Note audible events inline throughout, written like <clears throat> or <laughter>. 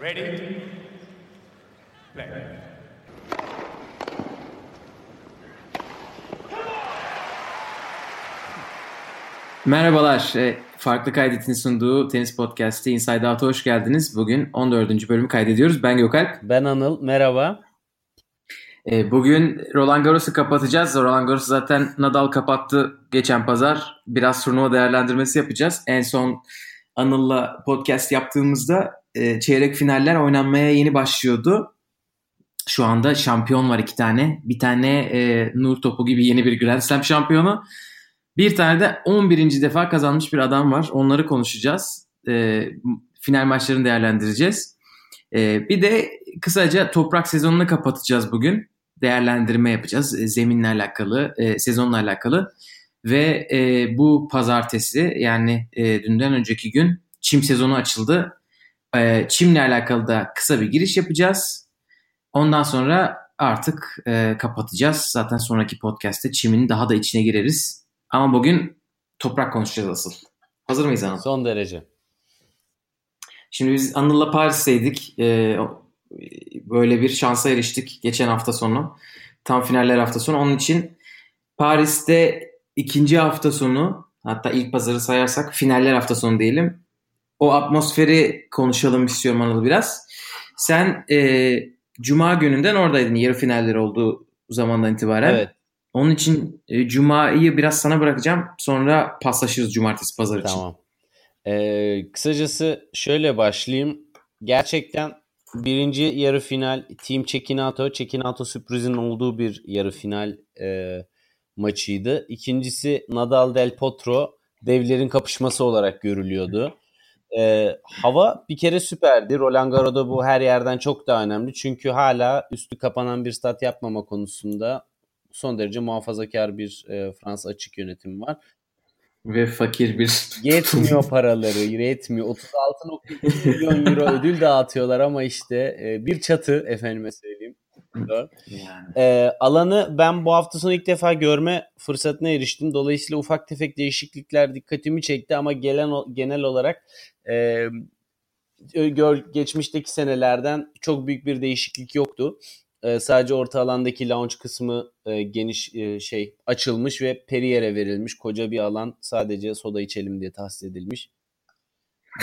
Ready? Play. Merhabalar. E, Farklı Kaydet'in sunduğu tenis podcast'i Inside Out'a hoş geldiniz. Bugün 14. bölümü kaydediyoruz. Ben Gökalp. Ben Anıl. Merhaba. E, Bugün Roland Garros'u kapatacağız. Roland Garros'u zaten Nadal kapattı geçen pazar. Biraz turnuva değerlendirmesi yapacağız. En son Anıl'la podcast yaptığımızda e, çeyrek finaller oynanmaya yeni başlıyordu. Şu anda şampiyon var iki tane. Bir tane e, Nur Topu gibi yeni bir Grand Slam şampiyonu. Bir tane de 11. defa kazanmış bir adam var. Onları konuşacağız. E, final maçlarını değerlendireceğiz. E, bir de kısaca toprak sezonunu kapatacağız bugün. Değerlendirme yapacağız. E, zeminle alakalı, e, sezonla alakalı. Ve e, bu pazartesi yani e, dünden önceki gün çim sezonu açıldı. E, çimle alakalı da kısa bir giriş yapacağız. Ondan sonra artık e, kapatacağız. Zaten sonraki podcast'te çimin daha da içine gireriz. Ama bugün toprak konuşacağız asıl. Hazır mıyız Anıl? Son derece. Şimdi biz Anıl'la Paris'teydik. Ee, böyle bir şansa eriştik geçen hafta sonu. Tam finaller hafta sonu. Onun için Paris'te ikinci hafta sonu hatta ilk pazarı sayarsak finaller hafta sonu diyelim. O atmosferi konuşalım istiyorum Anıl biraz. Sen e, Cuma gününden oradaydın yarı finaller olduğu zamandan itibaren. Evet. Onun için e, Cuma'yı biraz sana bırakacağım. Sonra paslaşırız Cumartesi Pazar için. Tamam. Ee, kısacası şöyle başlayayım. Gerçekten birinci yarı final Team Cekinato, Cekinato sürprizin olduğu bir yarı final e, maçıydı. İkincisi Nadal Del Potro devlerin kapışması olarak görülüyordu. E, hava bir kere süperdi. Roland Garros'da bu her yerden çok daha önemli. Çünkü hala üstü kapanan bir stat yapmama konusunda son derece muhafazakar bir e, Fransa açık yönetimi var. Ve fakir bir <laughs> Yetmiyor paraları, yetmiyor. 36.2 milyon euro ödül dağıtıyorlar ama işte e, bir çatı efendime söyleyeyim. Yani. E, alanı ben bu hafta sonu ilk defa görme fırsatına eriştim. Dolayısıyla ufak tefek değişiklikler dikkatimi çekti ama gelen genel olarak e, gör, geçmişteki senelerden çok büyük bir değişiklik yoktu. E, sadece orta alandaki lounge kısmı e, geniş e, şey açılmış ve Perrier'e verilmiş. Koca bir alan sadece soda içelim diye tahsis edilmiş.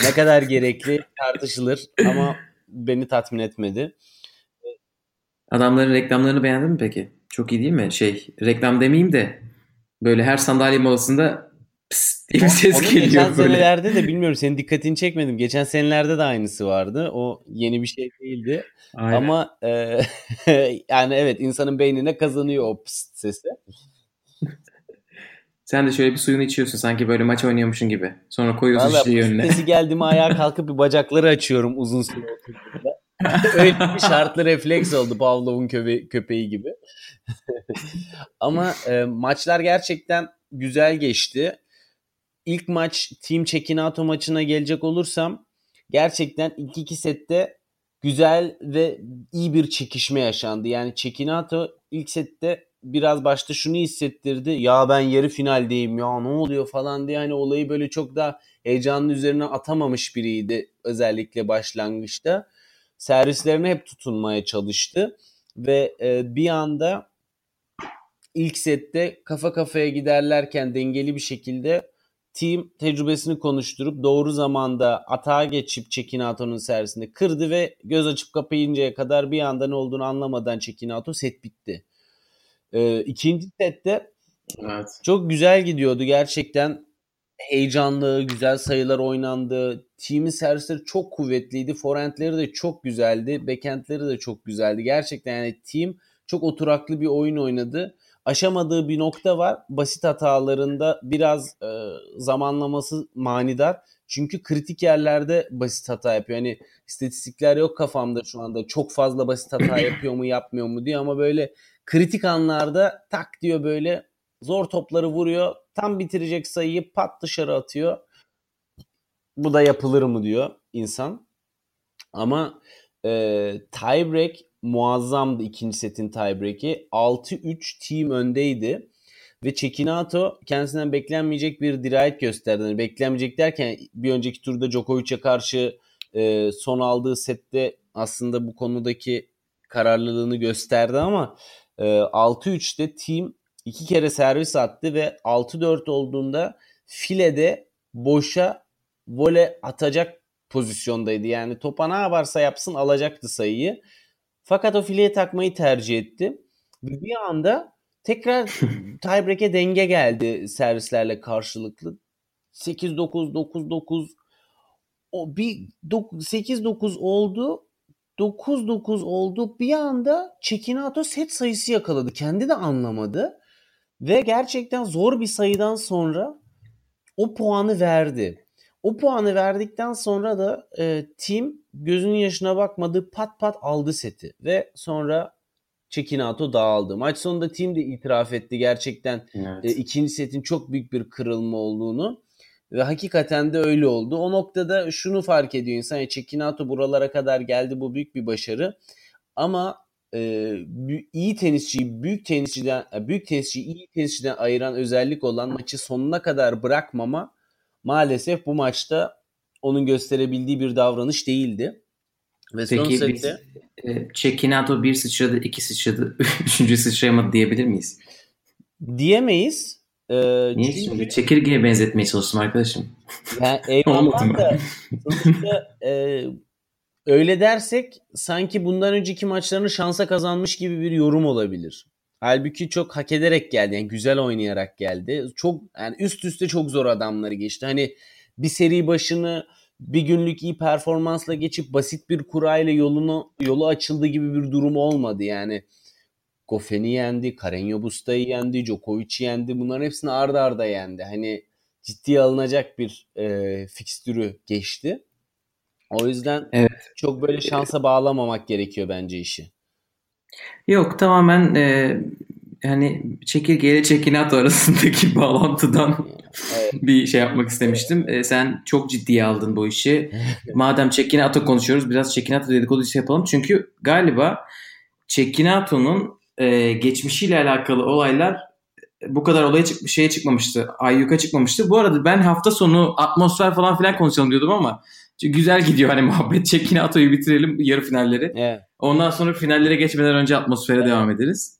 Ne kadar gerekli <laughs> tartışılır ama beni tatmin etmedi. Adamların reklamlarını beğendin mi peki? Çok iyi değil mi? Şey reklam demeyeyim de böyle her sandalye molasında pıs diye bir ses geliyor geçen böyle. senelerde de bilmiyorum senin dikkatini çekmedim. Geçen senelerde de aynısı vardı. O yeni bir şey değildi. Aynen. Ama e, <laughs> yani evet insanın beynine kazanıyor o pıst sesi. <laughs> Sen de şöyle bir suyunu içiyorsun sanki böyle maç oynuyormuşsun gibi. Sonra koyuyorsun Valla şişeyi önüne. sesi geldi mi ayağa <laughs> kalkıp bir bacakları açıyorum uzun süre oturduğumda. <laughs> Öyle bir şartlı refleks oldu Pavlov'un köpe- köpeği gibi. <laughs> Ama e, maçlar gerçekten güzel geçti. İlk maç Team Cekinato maçına gelecek olursam gerçekten ilk iki sette güzel ve iyi bir çekişme yaşandı. Yani Cekinato ilk sette biraz başta şunu hissettirdi. Ya ben yarı finaldeyim ya ne oluyor falan diye hani olayı böyle çok daha heyecanın üzerine atamamış biriydi özellikle başlangıçta. Servislerine hep tutunmaya çalıştı ve e, bir anda ilk sette kafa kafaya giderlerken dengeli bir şekilde team tecrübesini konuşturup doğru zamanda atağa geçip Çekinato'nun servisinde kırdı ve göz açıp kapayıncaya kadar bir anda ne olduğunu anlamadan Çekinato set bitti. Ee, ikinci sette Evet. çok güzel gidiyordu gerçekten heyecanlı, güzel sayılar oynandı. Team'in servisleri çok kuvvetliydi. Forehandleri de çok güzeldi. Backhandleri de çok güzeldi. Gerçekten yani team çok oturaklı bir oyun oynadı. Aşamadığı bir nokta var. Basit hatalarında biraz e, zamanlaması manidar. Çünkü kritik yerlerde basit hata yapıyor. Hani istatistikler yok kafamda şu anda. Çok fazla basit hata <clears throat> yapıyor mu yapmıyor mu diye ama böyle kritik anlarda tak diyor böyle zor topları vuruyor. Tam bitirecek sayıyı pat dışarı atıyor. Bu da yapılır mı diyor insan. Ama e, tiebreak muazzamdı ikinci setin tiebreak'i. 6-3 team öndeydi. Ve Cekinato kendisinden beklenmeyecek bir dirayet gösterdi. Yani beklenmeyecek derken bir önceki turda Djokovic'e karşı e, son aldığı sette aslında bu konudaki kararlılığını gösterdi ama e, 6-3'te team iki kere servis attı ve 6-4 olduğunda filede boşa vole atacak pozisyondaydı. Yani topa ne yaparsa yapsın alacaktı sayıyı. Fakat o fileye takmayı tercih etti. Bir anda tekrar <laughs> tiebreak'e denge geldi servislerle karşılıklı. 8-9, 9-9 o bir 8-9 oldu. 9-9 oldu. Bir anda Çekinato set sayısı yakaladı. Kendi de anlamadı. Ve gerçekten zor bir sayıdan sonra o puanı verdi. O puanı verdikten sonra da e, team gözünün yaşına bakmadı pat pat aldı seti ve sonra Çekinato dağıldı. Maç sonunda team de itiraf etti gerçekten evet. e, ikinci setin çok büyük bir kırılma olduğunu ve hakikaten de öyle oldu. O noktada şunu fark ediyor insan. Yani Çekinato buralara kadar geldi bu büyük bir başarı. Ama e, iyi tenisçiyi büyük tenisçiden e, büyük tenisçiyi iyi tenisçiden ayıran özellik olan maçı sonuna kadar bırakmama maalesef bu maçta onun gösterebildiği bir davranış değildi. Ve Peki biz e, Çekinato bir sıçradı, iki sıçradı, <laughs> üçüncü sıçrayamadı diyebilir miyiz? Diyemeyiz. Ee, Niye çünkü... şimdi? Çekirgeye benzetmeye çalıştım arkadaşım. Yani <laughs> eyvallah da sonuçta e, öyle dersek sanki bundan önceki maçlarını şansa kazanmış gibi bir yorum olabilir. Halbuki çok hak ederek geldi. Yani güzel oynayarak geldi. Çok yani üst üste çok zor adamları geçti. Hani bir seri başını bir günlük iyi performansla geçip basit bir kurayla yolunu yolu açıldı gibi bir durum olmadı yani. Goffen'i yendi, Carreño Busta'yı yendi, Djokovic'i yendi. Bunların hepsini arda arda yendi. Hani ciddiye alınacak bir e, fikstürü geçti. O yüzden evet. çok böyle şansa bağlamamak gerekiyor bence işi. Yok tamamen e, hani çekirge ile çekinato arasındaki <laughs> bağlantıdan evet. <laughs> bir şey yapmak istemiştim. E, sen çok ciddiye aldın bu işi. Madem çekinato konuşuyoruz biraz çekinato dedikodusu yapalım. Çünkü galiba çekinato'nun e, geçmişiyle alakalı olaylar bu kadar olaya çıkmış şeye çıkmamıştı. Ayyuka çıkmamıştı. Bu arada ben hafta sonu atmosfer falan filan konuşalım diyordum ama güzel gidiyor hani muhabbet. Çekini atoyu bitirelim yarı finalleri. Evet. Ondan sonra finallere geçmeden önce atmosfere evet. devam ederiz.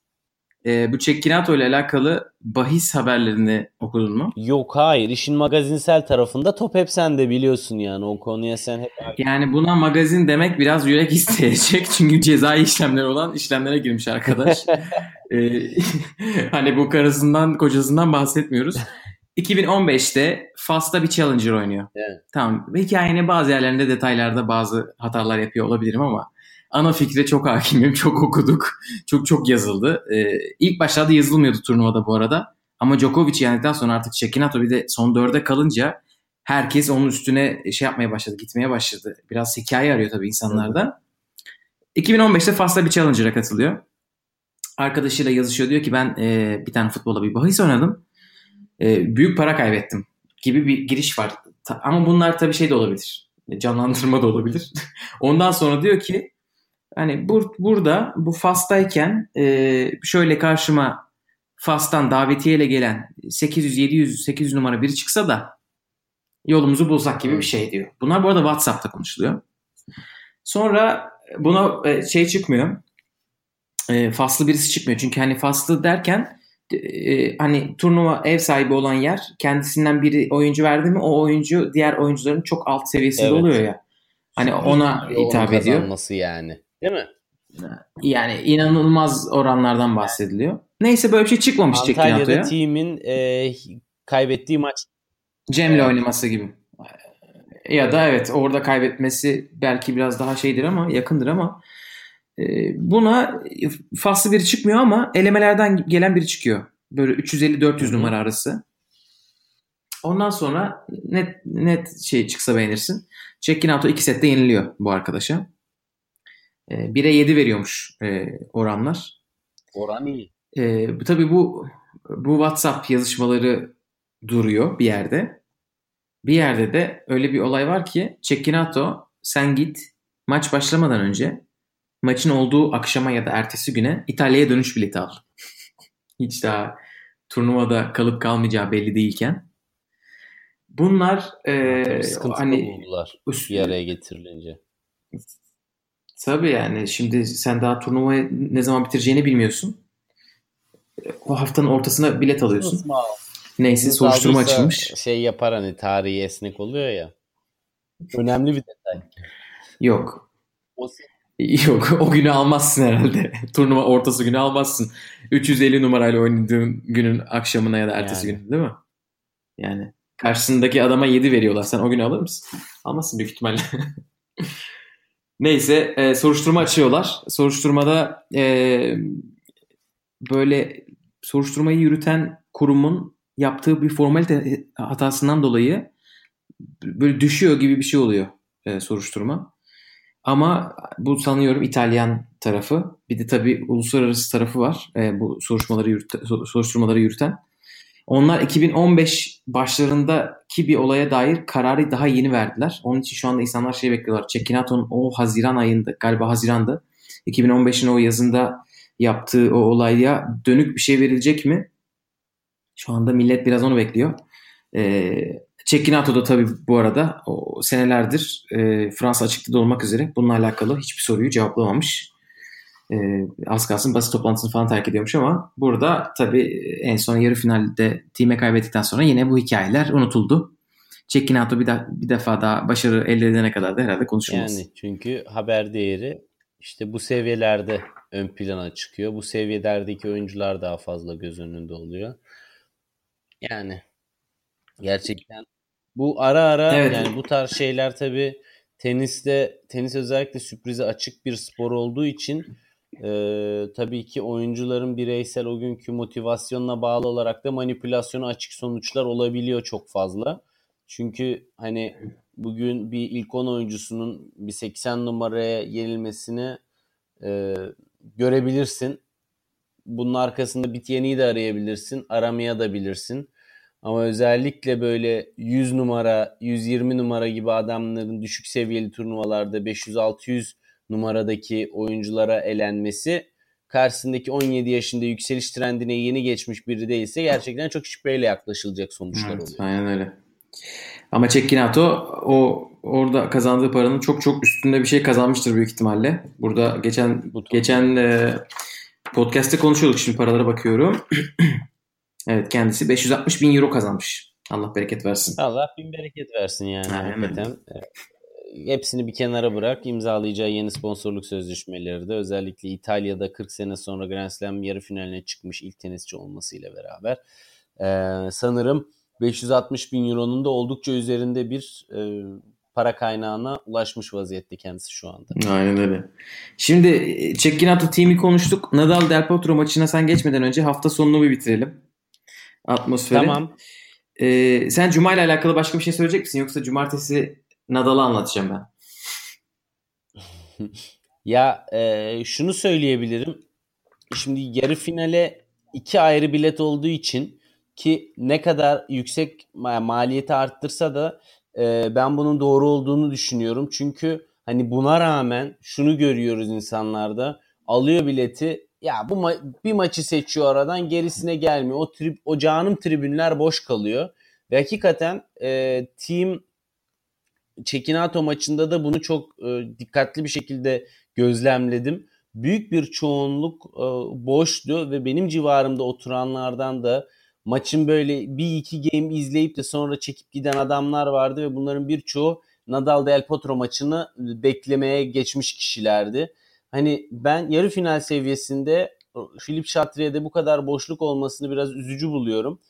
Ee, bu Çekkinato ile alakalı bahis haberlerini okudun mu? Yok hayır. İşin magazinsel tarafında top hep sen de biliyorsun yani. O konuya sen hep... Yani buna magazin demek biraz yürek isteyecek. <laughs> Çünkü cezai işlemler olan işlemlere girmiş arkadaş. <laughs> ee, <laughs> hani bu karısından kocasından bahsetmiyoruz. 2015'te Fast'ta bir Challenger oynuyor. Evet. Tamam. Hikayenin bazı yerlerinde detaylarda bazı hatalar yapıyor olabilirim ama ana fikre çok hakimim. Çok okuduk. Çok çok yazıldı. Ee, ilk başlarda yazılmıyordu turnuvada bu arada. Ama Djokovic yendikten sonra artık Şekinato bir de son dörde kalınca herkes onun üstüne şey yapmaya başladı. Gitmeye başladı. Biraz hikaye arıyor tabii insanlarda. 2015'te Fast'ta bir Challenger'a katılıyor. Arkadaşıyla yazışıyor. Diyor ki ben e, bir tane futbola bir bahis oynadım. E, büyük para kaybettim gibi bir giriş var. Ama bunlar tabii şey de olabilir. Canlandırma da olabilir. <laughs> Ondan sonra diyor ki hani bur burada bu Fas'tayken e, şöyle karşıma Fas'tan davetiyeyle gelen 800 700 800 numara biri çıksa da yolumuzu bulsak gibi bir şey diyor. Bunlar bu arada WhatsApp'ta konuşuluyor. Sonra buna e, şey çıkmıyor. E, faslı birisi çıkmıyor. Çünkü hani faslı derken e, hani turnuva ev sahibi olan yer kendisinden biri oyuncu verdi mi o oyuncu diğer oyuncuların çok alt seviyesinde evet. oluyor ya. Hani ona hitap ediyor. yani. Değil mi? Yani inanılmaz oranlardan bahsediliyor. Neyse böyle bir şey çıkmamış Antalya'da team'in e, kaybettiği maç. Cem'le evet. oynaması gibi. Ya da evet orada kaybetmesi belki biraz daha şeydir ama yakındır ama buna faslı biri çıkmıyor ama elemelerden gelen biri çıkıyor. Böyle 350-400 numara arası. Ondan sonra net net şey çıksa beğenirsin. Check-in Auto 2 sette yeniliyor bu arkadaşa. 1'e 7 veriyormuş e, oranlar. Oran iyi. E, tabii bu bu WhatsApp yazışmaları duruyor bir yerde. Bir yerde de öyle bir olay var ki Cecchinato sen git maç başlamadan önce maçın olduğu akşama ya da ertesi güne İtalya'ya dönüş bileti al. <laughs> Hiç daha turnuvada kalıp kalmayacağı belli değilken. bunlar e, hani buldular üst- bir araya getirilince. Tabii yani şimdi sen daha turnuvayı ne zaman bitireceğini bilmiyorsun. O haftanın ortasına bilet alıyorsun. Neyse Uzun soruşturma açılmış. Şey yapar hani tarihi esnek oluyor ya. Önemli bir detay. Yok. O <laughs> Yok o günü almazsın herhalde. <laughs> Turnuva ortası günü almazsın. 350 numarayla oynadığın günün akşamına ya da ertesi Yani. günü değil mi? Yani karşısındaki adama 7 veriyorlar. Sen o günü alır mısın? Almazsın büyük ihtimalle. <laughs> Neyse e, soruşturma açıyorlar. Soruşturmada e, böyle soruşturmayı yürüten kurumun yaptığı bir formalite hatasından dolayı böyle düşüyor gibi bir şey oluyor e, soruşturma. Ama bu sanıyorum İtalyan tarafı. Bir de tabii uluslararası tarafı var. E, bu soruşturmaları yürüten, soruşturmaları yürüten. Onlar 2015 başlarındaki bir olaya dair kararı daha yeni verdiler. Onun için şu anda insanlar şey bekliyorlar. Çekinato'nun o Haziran ayında galiba Haziran'da 2015'in o yazında yaptığı o olaya dönük bir şey verilecek mi? Şu anda millet biraz onu bekliyor. E, Çekinato da tabii bu arada o senelerdir e, Fransa açıkta olmak üzere bununla alakalı hiçbir soruyu cevaplamamış. E, az kalsın basın toplantısını falan terk ediyormuş ama burada tabii en son yarı finalde time kaybettikten sonra yine bu hikayeler unutuldu. Çekinato bir, de, bir defa daha başarı elde edene kadar da herhalde konuşulmaz. Yani çünkü haber değeri işte bu seviyelerde ön plana çıkıyor. Bu seviyelerdeki oyuncular daha fazla göz önünde oluyor. Yani gerçekten bu ara ara Evet. yani bu tarz şeyler tabii teniste tenis özellikle sürprize açık bir spor olduğu için e, tabii ki oyuncuların bireysel o günkü motivasyonuna bağlı olarak da manipülasyona açık sonuçlar olabiliyor çok fazla. Çünkü hani bugün bir ilk 10 oyuncusunun bir 80 numaraya yenilmesini e, görebilirsin. Bunun arkasında bitiyeni de arayabilirsin, aramaya da bilirsin. Ama özellikle böyle 100 numara, 120 numara gibi adamların düşük seviyeli turnuvalarda 500-600 numaradaki oyunculara elenmesi karşısındaki 17 yaşında yükseliş trendine yeni geçmiş biri değilse gerçekten çok şüpheyle yaklaşılacak sonuçlar Evet, oluyor. aynen öyle. Ama Çekinato o orada kazandığı paranın çok çok üstünde bir şey kazanmıştır büyük ihtimalle. Burada geçen Bu geçen e, podcast'te konuşuyorduk şimdi paralara bakıyorum. <clears throat> evet kendisi 560 bin euro kazanmış. Allah bereket versin. Allah bin bereket versin yani Aynen. hakikaten. Ee, Hepsini bir kenara bırak. imzalayacağı yeni sponsorluk sözleşmeleri de özellikle İtalya'da 40 sene sonra Grand Slam yarı finaline çıkmış ilk tenisçi olmasıyla beraber ee, sanırım 560 bin euronun da oldukça üzerinde bir e, para kaynağına ulaşmış vaziyette kendisi şu anda. Aynen öyle. Şimdi e, Çekinato team'i konuştuk. Nadal Del Potro maçına sen geçmeden önce hafta sonunu bir bitirelim. Atmosferi. Tamam. Ee, sen Cuma ile alakalı başka bir şey söyleyecek misin? Yoksa cumartesi Nadal'ı anlatacağım ben. <laughs> Ya e, şunu söyleyebilirim. Şimdi yarı finale iki ayrı bilet olduğu için ki ne kadar yüksek ma- maliyeti arttırsa da e, ben bunun doğru olduğunu düşünüyorum. Çünkü hani buna rağmen şunu görüyoruz insanlarda. Alıyor bileti ya bu ma- bir maçı seçiyor aradan gerisine gelmiyor. O trib o canım tribünler boş kalıyor. Ve hakikaten e, team Çekinato maçında da bunu çok e, dikkatli bir şekilde gözlemledim. Büyük bir çoğunluk e, boştu ve benim civarımda oturanlardan da maçın böyle bir iki game izleyip de sonra çekip giden adamlar vardı ve bunların birçoğu Nadal Del Potro maçını beklemeye geçmiş kişilerdi. Hani ben yarı final seviyesinde Philip Chatrier'de bu kadar boşluk olmasını biraz üzücü buluyorum.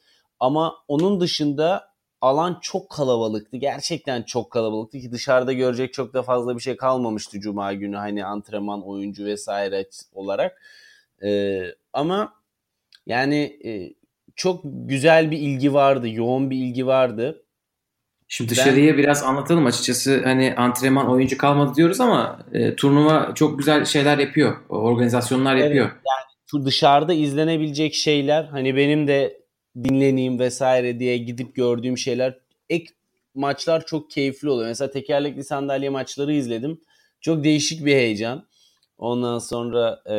Ama onun dışında alan çok kalabalıktı. Gerçekten çok kalabalıktı ki dışarıda görecek çok da fazla bir şey kalmamıştı cuma günü hani antrenman, oyuncu vesaire olarak. Ee, ama yani e, çok güzel bir ilgi vardı, yoğun bir ilgi vardı. Şimdi dışarıya ben, biraz anlatalım açıkçası hani antrenman oyuncu kalmadı diyoruz ama e, turnuva çok güzel şeyler yapıyor. Organizasyonlar yapıyor. Evet, yani dışarıda izlenebilecek şeyler hani benim de dinleneyim vesaire diye gidip gördüğüm şeyler ek maçlar çok keyifli oluyor. Mesela tekerlekli sandalye maçları izledim. Çok değişik bir heyecan. Ondan sonra e,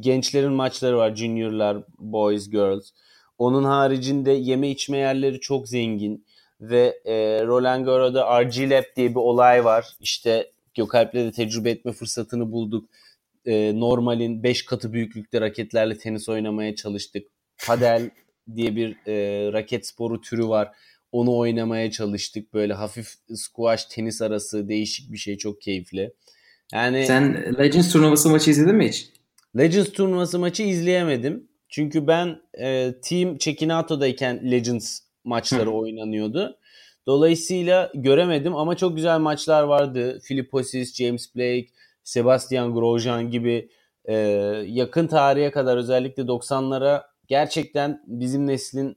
gençlerin maçları var. Juniorlar, boys, girls. Onun haricinde yeme içme yerleri çok zengin. Ve e, Roland Garros'da RG Lab diye bir olay var. İşte Gökalp'le de tecrübe etme fırsatını bulduk. E, normalin 5 katı büyüklükte raketlerle tenis oynamaya çalıştık. Padel <laughs> diye bir e, raket sporu türü var. Onu oynamaya çalıştık. Böyle hafif squash tenis arası değişik bir şey çok keyifli. Yani Sen Legends turnuvası maçı izledin mi hiç? Legends turnuvası maçı izleyemedim. Çünkü ben e, Team Chekinato'dayken Legends maçları oynanıyordu. Dolayısıyla göremedim ama çok güzel maçlar vardı. Filiposis, James Blake, Sebastian Grosjean gibi e, yakın tarihe kadar özellikle 90'lara gerçekten bizim neslin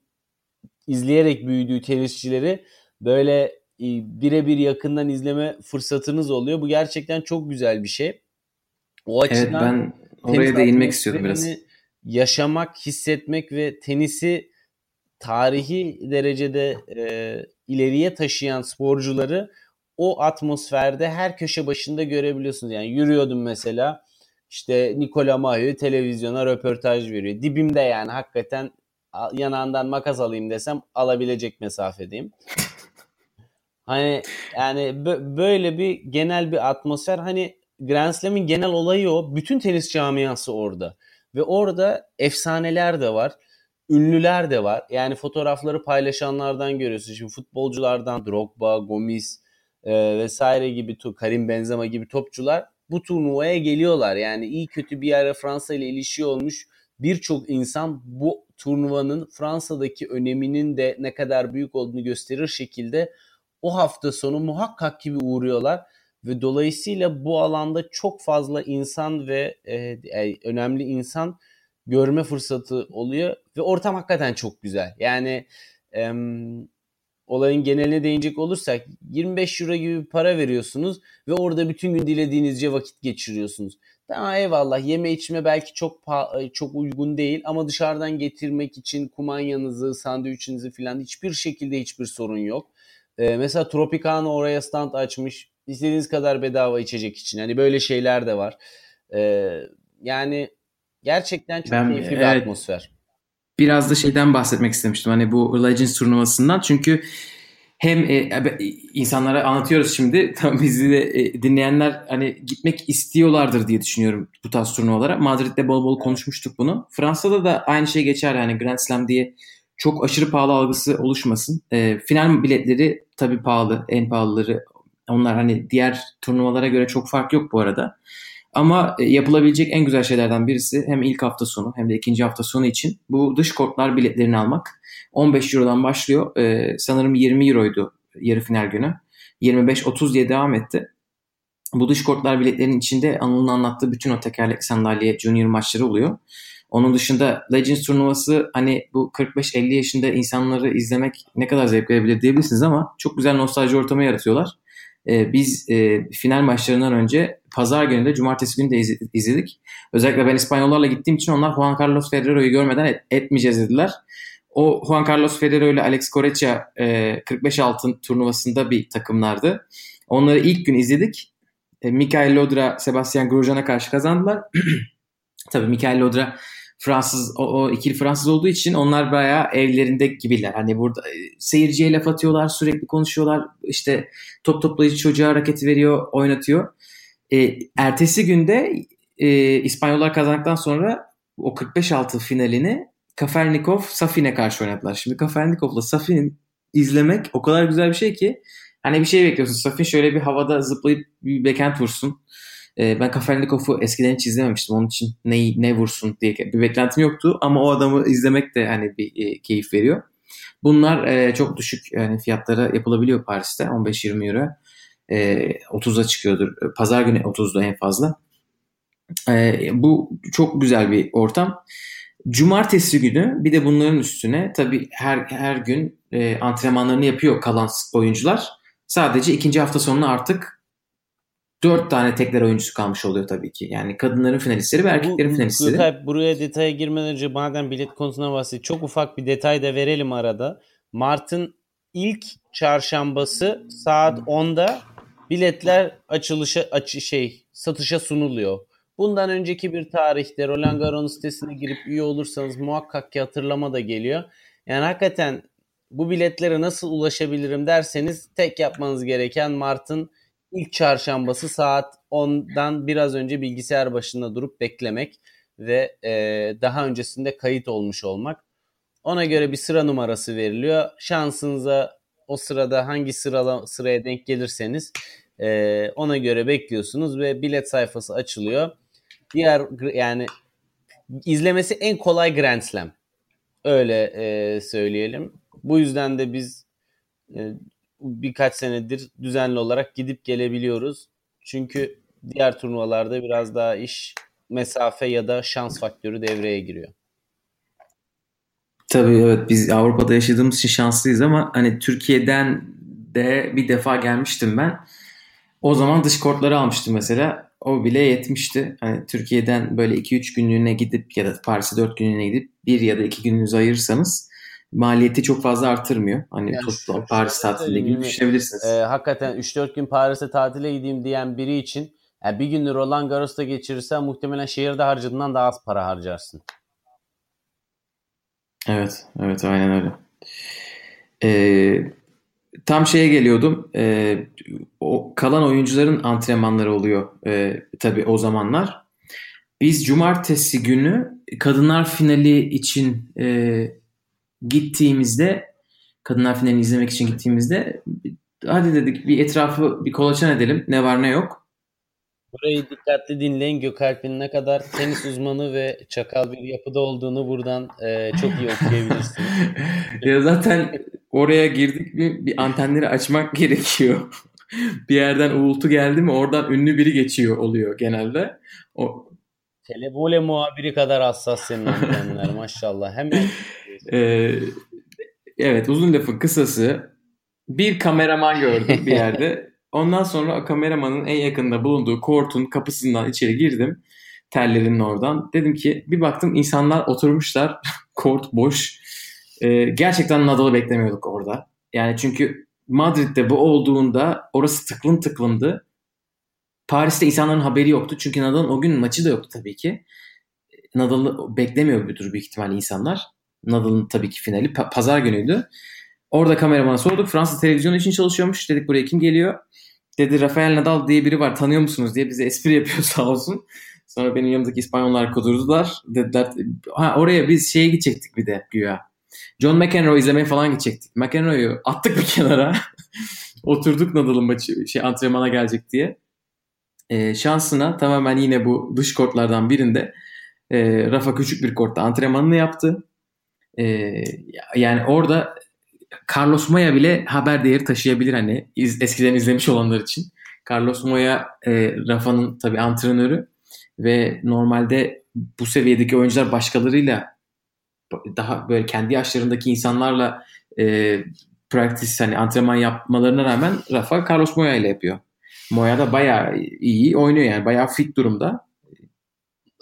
izleyerek büyüdüğü tenisçileri böyle e, birebir yakından izleme fırsatınız oluyor. Bu gerçekten çok güzel bir şey. O açıdan evet, ben oraya değinmek istiyorum biraz. Yaşamak, hissetmek ve tenisi tarihi derecede e, ileriye taşıyan sporcuları o atmosferde her köşe başında görebiliyorsunuz. Yani yürüyordum mesela işte Nikola Mahü televizyona röportaj veriyor. Dibimde yani hakikaten yanağından makas alayım desem alabilecek mesafedeyim. Hani yani böyle bir genel bir atmosfer hani Grand Slam'in genel olayı o. Bütün tenis camiası orada. Ve orada efsaneler de var. Ünlüler de var. Yani fotoğrafları paylaşanlardan görüyorsun. Şimdi futbolculardan Drogba, Gomis e, vesaire gibi Karim Benzema gibi topçular bu turnuvaya geliyorlar. Yani iyi kötü bir yere Fransa ile ilişki olmuş birçok insan bu turnuvanın Fransa'daki öneminin de ne kadar büyük olduğunu gösterir şekilde o hafta sonu muhakkak gibi uğruyorlar ve dolayısıyla bu alanda çok fazla insan ve e, e, önemli insan görme fırsatı oluyor ve ortam hakikaten çok güzel. Yani e, olayın geneline değinecek olursak 25 euro gibi para veriyorsunuz ve orada bütün gün dilediğinizce vakit geçiriyorsunuz. Tamam eyvallah yeme içme belki çok çok uygun değil ama dışarıdan getirmek için kumanyanızı, sandviçinizi falan hiçbir şekilde hiçbir sorun yok. Ee, mesela Tropicana oraya stand açmış. İstediğiniz kadar bedava içecek için. Hani böyle şeyler de var. Ee, yani gerçekten çok ben, keyifli bir evet, atmosfer. Biraz da şeyden bahsetmek istemiştim. Hani bu Legends turnuvasından. Çünkü hem e, insanlara anlatıyoruz şimdi. <laughs> Tam bizi de e, dinleyenler hani gitmek istiyorlardır diye düşünüyorum bu tarz turnuvalara. Madrid'de bol bol konuşmuştuk bunu. Fransa'da da aynı şey geçer yani Grand Slam diye çok aşırı pahalı algısı oluşmasın. E, final biletleri tabii pahalı, en pahalıları. Onlar hani diğer turnuvalara göre çok fark yok bu arada. Ama e, yapılabilecek en güzel şeylerden birisi hem ilk hafta sonu hem de ikinci hafta sonu için bu dış kortlar biletlerini almak. 15 Euro'dan başlıyor. Ee, sanırım 20 Euro'ydu yarı final günü. 25-30 diye devam etti. Bu dış kortlar biletlerinin içinde Anıl'ın anlattığı bütün o tekerlekli sandalye junior maçları oluyor. Onun dışında Legends turnuvası hani bu 45-50 yaşında insanları izlemek ne kadar zevk verebilir diyebilirsiniz ama çok güzel nostalji ortamı yaratıyorlar. Ee, biz e, final maçlarından önce pazar günü de cumartesi günü de izledik. Özellikle ben İspanyollarla gittiğim için onlar Juan Carlos Ferrero'yu görmeden et, etmeyeceğiz dediler. O Juan Carlos Ferrero ile Alex Correia e, 45 altın turnuvasında bir takımlardı. Onları ilk gün izledik. E, Mikael Lodra, Sebastian Grosjean'a karşı kazandılar. <clears throat> Tabii Mikael Lodra Fransız o, o ikili Fransız olduğu için onlar bayağı evlerinde gibiler. Hani burada e, seyirciye laf atıyorlar, sürekli konuşuyorlar. İşte top toplayıcı çocuğa hareketi veriyor, oynatıyor. E, ertesi günde e, İspanyollar kazandıktan sonra o 45 altı finalini Kafelnikov Safin'e karşı oynadılar. Şimdi Kafelnikov'la Safin'i izlemek o kadar güzel bir şey ki hani bir şey bekliyorsun. Safin şöyle bir havada zıplayıp bir backhand vursun. Ee, ben Kafelnikov'u eskiden hiç izlememiştim. Onun için ne, ne vursun diye bir beklentim yoktu. Ama o adamı izlemek de hani bir e, keyif veriyor. Bunlar e, çok düşük yani fiyatlara yapılabiliyor Paris'te. 15-20 euro. E, 30'a çıkıyordur. Pazar günü 30'da en fazla. E, bu çok güzel bir ortam. Cumartesi günü bir de bunların üstüne tabii her her gün e, antrenmanlarını yapıyor kalan oyuncular. Sadece ikinci hafta sonuna artık dört tane tekler oyuncusu kalmış oluyor tabii ki. Yani kadınların finalistleri ve erkeklerin Bu, finalistleri. Gökay, buraya detaya girmeden önce madem bilet konusuna bahsettik. Çok ufak bir detay da verelim arada. Mart'ın ilk çarşambası saat 10'da biletler açılışa açı şey satışa sunuluyor. Bundan önceki bir tarihte Roland Garros sitesine girip üye olursanız muhakkak ki hatırlama da geliyor. Yani hakikaten bu biletlere nasıl ulaşabilirim derseniz tek yapmanız gereken Mart'ın ilk çarşambası saat 10'dan biraz önce bilgisayar başında durup beklemek ve e, daha öncesinde kayıt olmuş olmak. Ona göre bir sıra numarası veriliyor. Şansınıza o sırada hangi sırala, sıraya denk gelirseniz e, ona göre bekliyorsunuz ve bilet sayfası açılıyor. Diğer yani izlemesi en kolay Grand Slam. Öyle e, söyleyelim. Bu yüzden de biz e, birkaç senedir düzenli olarak gidip gelebiliyoruz. Çünkü diğer turnuvalarda biraz daha iş mesafe ya da şans faktörü devreye giriyor. Tabii evet biz Avrupa'da yaşadığımız için şanslıyız ama hani Türkiye'den de bir defa gelmiştim ben. O zaman dış kortları almıştım mesela. O bile yetmişti. Hani Türkiye'den böyle 2-3 günlüğüne gidip ya da Paris'e 4 günlüğüne gidip bir ya da iki gününüzü ayırırsanız maliyeti çok fazla artırmıyor. Hani yani toplam Paris tatiliyle gibi düşünebilirsiniz. E, hakikaten 3-4 gün Paris'e tatile gideyim diyen biri için yani bir günü Roland Garros'ta geçirirsen muhtemelen şehirde harcadığından daha az para harcarsın. Evet, evet aynen öyle. Ee, tam şeye geliyordum. Ee, o kalan oyuncuların antrenmanları oluyor e, tabii o zamanlar. Biz cumartesi günü kadınlar finali için e, gittiğimizde kadınlar finalini izlemek için gittiğimizde hadi dedik bir etrafı bir kolaçan edelim. Ne var ne yok. Burayı dikkatli dinleyin. Gökalp'in ne kadar tenis uzmanı ve çakal bir yapıda olduğunu buradan e, çok iyi <laughs> okuyabilirsiniz. ya zaten oraya girdik mi bir antenleri açmak <laughs> gerekiyor. bir yerden uğultu geldi mi oradan ünlü biri geçiyor oluyor genelde. O... Telebole muhabiri kadar hassas senin antenler <laughs> maşallah. Hemen. ee, evet uzun lafın kısası bir kameraman gördüm bir yerde. <laughs> Ondan sonra kameramanın en yakında bulunduğu kortun kapısından içeri girdim. Tellerinin oradan. Dedim ki bir baktım insanlar oturmuşlar. Kort boş. Ee, gerçekten Nadal'ı beklemiyorduk orada. Yani çünkü Madrid'de bu olduğunda orası tıklım tıklımdı. Paris'te insanların haberi yoktu. Çünkü Nadal'ın o gün maçı da yoktu tabii ki. Nadal'ı beklemiyor bir tür büyük ihtimalle insanlar. Nadal'ın tabii ki finali pazar günüydü. Orada kameramana sorduk. Fransa televizyonu için çalışıyormuş. Dedik buraya kim geliyor? Dedi Rafael Nadal diye biri var tanıyor musunuz diye bize espri yapıyor <laughs> sağ olsun. Sonra benim yanımdaki İspanyollar kudurdular. Dediler ha oraya biz şeye gidecektik bir de güya. John McEnroe izlemeye falan gidecektik. McEnroe'yu attık bir kenara. <laughs> Oturduk Nadal'ın maçı şey antrenmana gelecek diye. E, şansına tamamen yine bu dış kortlardan birinde e, Rafa küçük bir kortta antrenmanını yaptı. E, yani orada Carlos Moya bile haber değeri taşıyabilir hani iz, eskiden izlemiş olanlar için. Carlos Moya e, Rafa'nın tabii antrenörü ve normalde bu seviyedeki oyuncular başkalarıyla daha böyle kendi yaşlarındaki insanlarla e, practice hani antrenman yapmalarına rağmen Rafa Carlos Moya ile yapıyor. Moya da bayağı iyi oynuyor yani bayağı fit durumda.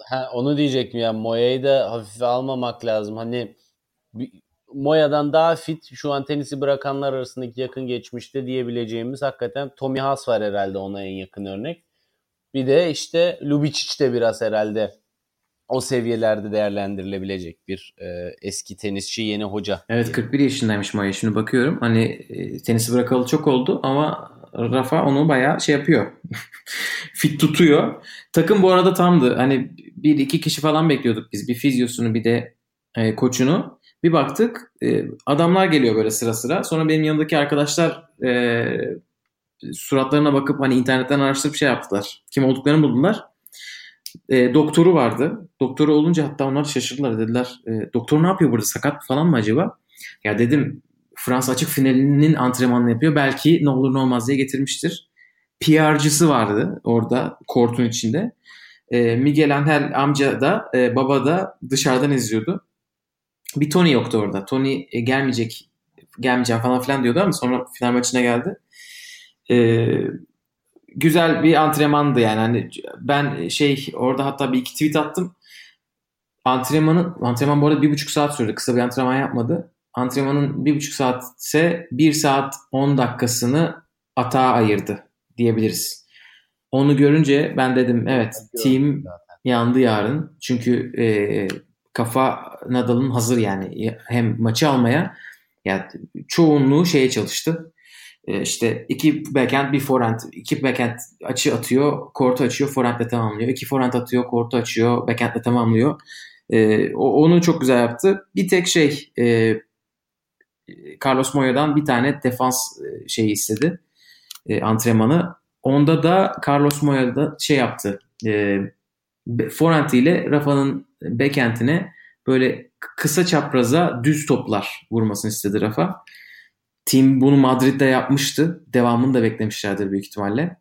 Ha, onu diyecektim ya Moya'yı da hafife almamak lazım. Hani Moya'dan daha fit şu an tenisi bırakanlar arasındaki yakın geçmişte diyebileceğimiz hakikaten Tommy Haas var herhalde ona en yakın örnek. Bir de işte Lubicic de biraz herhalde o seviyelerde değerlendirilebilecek bir e, eski tenisçi yeni hoca. Evet 41 yaşındaymış Moya şimdi bakıyorum. Hani e, tenisi bırakalı çok oldu ama Rafa onu bayağı şey yapıyor. <laughs> Fit tutuyor. Takım bu arada tamdı. Hani bir iki kişi falan bekliyorduk biz. Bir fizyosunu bir de e, koçunu. Bir baktık e, adamlar geliyor böyle sıra sıra. Sonra benim yanındaki arkadaşlar e, suratlarına bakıp hani internetten araştırıp şey yaptılar. Kim olduklarını buldular. E, doktoru vardı. Doktoru olunca hatta onlar şaşırdılar. Dediler e, doktor ne yapıyor burada sakat falan mı acaba? Ya dedim Fransa açık finalinin antrenmanını yapıyor. Belki ne olur ne olmaz diye getirmiştir. PR'cısı vardı orada kortun içinde. E, Miguel Angel amca da e, baba da dışarıdan izliyordu. Bir Tony yoktu orada. Tony e, gelmeyecek gelmeyeceğim falan filan diyordu ama sonra final maçına geldi. E, güzel bir antrenmandı yani. Hani ben şey orada hatta bir iki tweet attım. Antrenmanın antrenman bu arada bir buçuk saat sürdü. Kısa bir antrenman yapmadı. Antrenmanın bir buçuk saat ise bir saat on dakikasını atağa ayırdı diyebiliriz. Onu görünce ben dedim evet team yandı yarın. Çünkü e, kafa Nadal'ın hazır yani hem maçı almaya Yani çoğunluğu şeye çalıştı. E, işte iki backhand bir forehand. iki backhand açı atıyor. Kortu açıyor. Forehandle tamamlıyor. İki forehand atıyor. Kortu açıyor. Backhandle tamamlıyor. E, onu çok güzel yaptı. Bir tek şey e, Carlos Moya'dan bir tane defans e, şeyi istedi. E, antrenmanı. Onda da Carlos Moya da şey yaptı. E, forehand ile Rafa'nın backhand'ine böyle kısa çapraza düz toplar vurmasını istedi Rafa. Tim bunu Madrid'de yapmıştı. Devamını da beklemişlerdir büyük ihtimalle.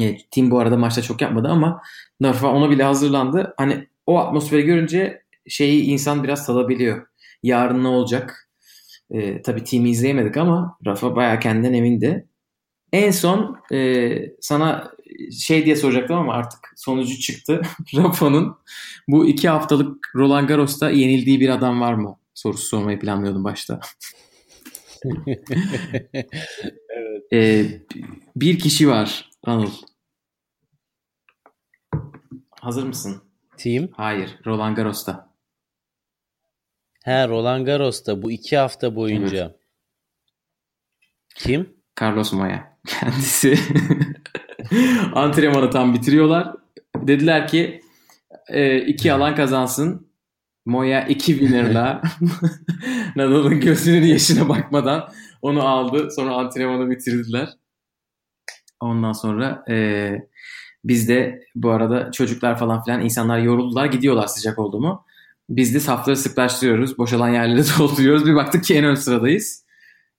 Evet, Tim bu arada maçta çok yapmadı ama Rafa ona bile hazırlandı. Hani o atmosferi görünce şeyi insan biraz tadabiliyor. Yarın ne olacak? Ee, tabii Tim'i izleyemedik ama Rafa bayağı kendinden emindi. En son e, sana şey diye soracaktım ama artık sonucu çıktı. <laughs> Rafa'nın bu iki haftalık Roland Garros'ta yenildiği bir adam var mı? Sorusu sormayı planlıyordum başta. <laughs> evet. Ee, bir kişi var Anıl. Hazır mısın? Team? Hayır. Roland Garros'ta. He Roland Garros'ta bu iki hafta boyunca. Evet. Kim? Carlos Moya. <laughs> Kendisi <laughs> antrenmanı tam bitiriyorlar. Dediler ki e, iki alan kazansın. Moya iki winner'la <laughs> Nadal'ın gözünün yaşına bakmadan onu aldı. Sonra antrenmanı bitirdiler. Ondan sonra e, biz de bu arada çocuklar falan filan insanlar yoruldular gidiyorlar sıcak oldu mu. Biz de safları sıklaştırıyoruz. Boşalan yerleri <laughs> dolduruyoruz. Bir baktık ki en ön sıradayız.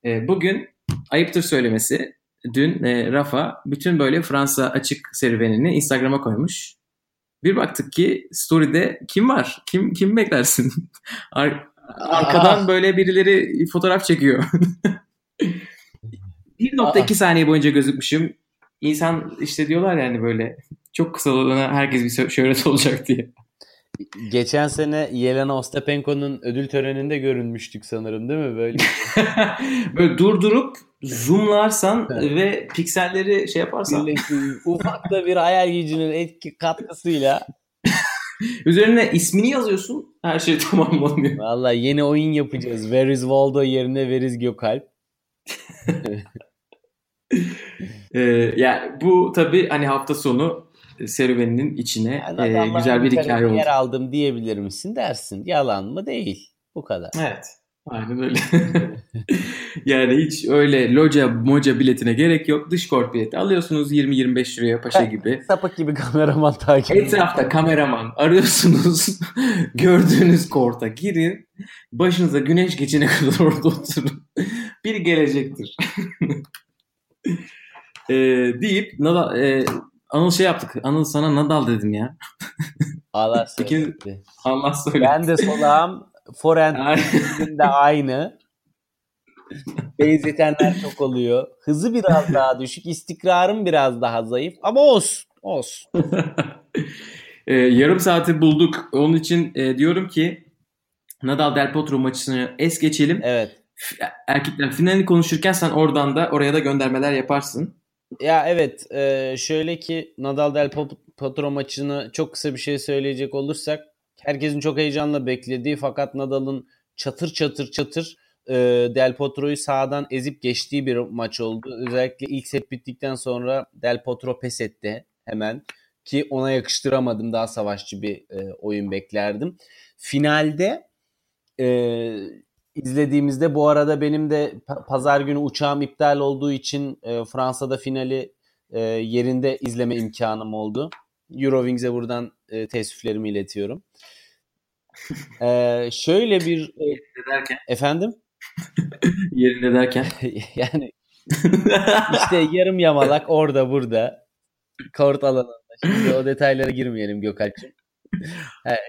E, bugün ayıptır söylemesi dün e, Rafa bütün böyle Fransa açık serüvenini Instagram'a koymuş. Bir baktık ki story'de kim var? Kim kim beklersin? <laughs> Ar- arkadan Aa. böyle birileri fotoğraf çekiyor. <laughs> 1.2 saniye boyunca gözükmüşüm. İnsan işte diyorlar yani böyle çok kısa olana herkes bir şöhret olacak diye. Geçen sene Yelena Ostapenko'nun ödül töreninde görünmüştük sanırım değil mi böyle? <laughs> böyle durdurup zoomlarsan ve pikselleri şey yaparsan. Ufak da bir hayal gücünün etki katkısıyla. <laughs> Üzerine ismini yazıyorsun her şey <laughs> tamamlanıyor. Valla yeni oyun yapacağız. Where is Waldo yerine Where is Gökalp. <laughs> ee, yani bu tabi hani hafta sonu serüveninin içine yani e, güzel bir hikaye oldu. Yer aldım diyebilir misin dersin. Yalan mı değil. Bu kadar. Evet. Aynen öyle. <laughs> yani hiç öyle loca moca biletine gerek yok. Dış kort bileti alıyorsunuz 20-25 liraya paşa gibi. Sapık gibi kameraman takip Etrafta kameraman arıyorsunuz. <laughs> Gördüğünüz korta girin. Başınıza güneş geçene kadar orada oturun. bir gelecektir. <laughs> e, deyip Nadal, e, Anıl şey yaptık. Anıl sana Nadal dedim ya. Allah söyledi. Allah söyledi. Ben de solağım Forehand de aynı. Benzetenler çok oluyor. Hızı biraz daha düşük, istikrarım biraz daha zayıf ama olsun. Olsun. <laughs> ee, yarım saati bulduk. Onun için e, diyorum ki Nadal Del Potro maçını es geçelim. Evet. Erkekler finalini konuşurken sen oradan da oraya da göndermeler yaparsın. Ya evet e, şöyle ki Nadal Del Potro maçını çok kısa bir şey söyleyecek olursak herkesin çok heyecanla beklediği fakat Nadal'ın çatır çatır çatır e, Del Potro'yu sağdan ezip geçtiği bir maç oldu. Özellikle ilk set bittikten sonra Del Potro pes etti hemen ki ona yakıştıramadım daha savaşçı bir e, oyun beklerdim. Finalde e, izlediğimizde bu arada benim de pazar günü uçağım iptal olduğu için e, Fransa'da finali e, yerinde izleme imkanım oldu. Eurowings'e buradan e, teessüflerimi iletiyorum. Ee, şöyle bir yerinde derken efendim <laughs> yerinde derken <laughs> yani işte yarım yamalak orada burada kort alanında. Şimdi o detaylara girmeyelim Gökalp'cığım. Evet.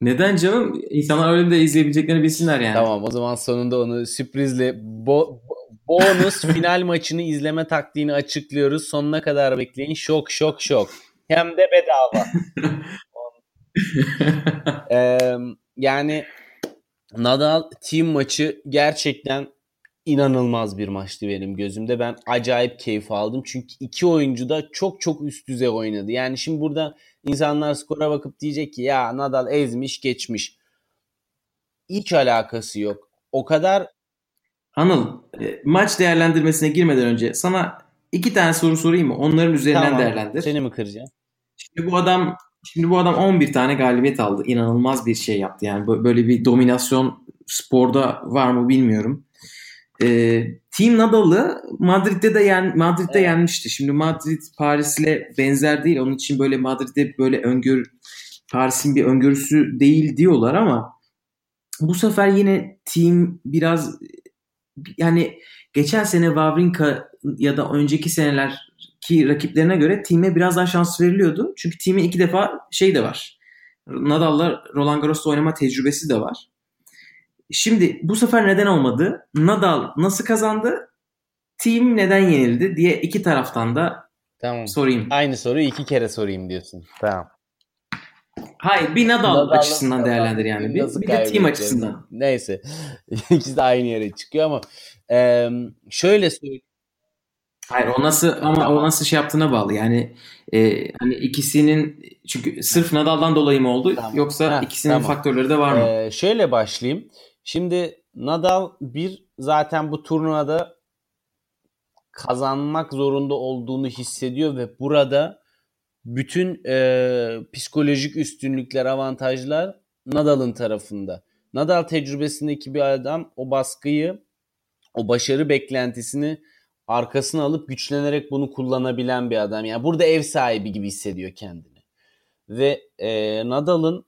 Neden canım? İnsanlar öyle de izleyebileceklerini bilsinler yani. Tamam o zaman sonunda onu sürprizle bo- bonus final maçını izleme taktiğini açıklıyoruz. Sonuna kadar bekleyin. Şok şok şok. Hem de bedava. <laughs> ee, yani Nadal team maçı gerçekten inanılmaz bir maçtı benim gözümde. Ben acayip keyif aldım. Çünkü iki oyuncu da çok çok üst düzey oynadı. Yani şimdi burada insanlar skora bakıp diyecek ki ya Nadal ezmiş geçmiş. Hiç alakası yok. O kadar Anıl e, maç değerlendirmesine girmeden önce sana iki tane soru sorayım mı? Onların üzerinden Tamam. değerlendir. Seni mi kıracağım? Şimdi bu adam şimdi bu adam 11 tane galibiyet aldı. İnanılmaz bir şey yaptı. Yani bö- böyle bir dominasyon sporda var mı bilmiyorum. Ee, Team Nadal'ı Madrid'de de yen, Madrid'de Evet. yenmişti. Şimdi Madrid Paris'le benzer değil. Onun için böyle Madrid'de böyle öngör Paris'in bir öngörüsü değil diyorlar ama bu sefer yine team biraz yani geçen sene Wawrinka ya da önceki senelerki rakiplerine göre team'e biraz daha şans veriliyordu. Çünkü team'in iki defa şey de var. Nadal'la Roland Garros'ta oynama tecrübesi de var. Şimdi bu sefer neden olmadı? Nadal nasıl kazandı? Team neden yenildi diye iki taraftan da Tamam. sorayım. Aynı soruyu iki kere sorayım diyorsun. Tamam. Hayır bir Nadal Nadal'ın açısından değerlendir yani. Bir, bir de team açısından. Neyse. <laughs> İkisi de aynı yere çıkıyor ama e, şöyle söyleyeyim. Hayır o nasıl ama o nasıl şey yaptığına bağlı. Yani e, hani ikisinin çünkü sırf Nadal'dan dolayı mı oldu Tamam. yoksa Ha, ikisinin tamam. faktörleri de var mı? Ee, şöyle başlayayım. Şimdi Nadal bir zaten bu turnuvada kazanmak zorunda olduğunu hissediyor ve burada bütün e, psikolojik üstünlükler, avantajlar Nadal'ın tarafında. Nadal tecrübesindeki bir adam o baskıyı, o başarı beklentisini arkasına alıp güçlenerek bunu kullanabilen bir adam. Yani burada ev sahibi gibi hissediyor kendini. Ve e, Nadal'ın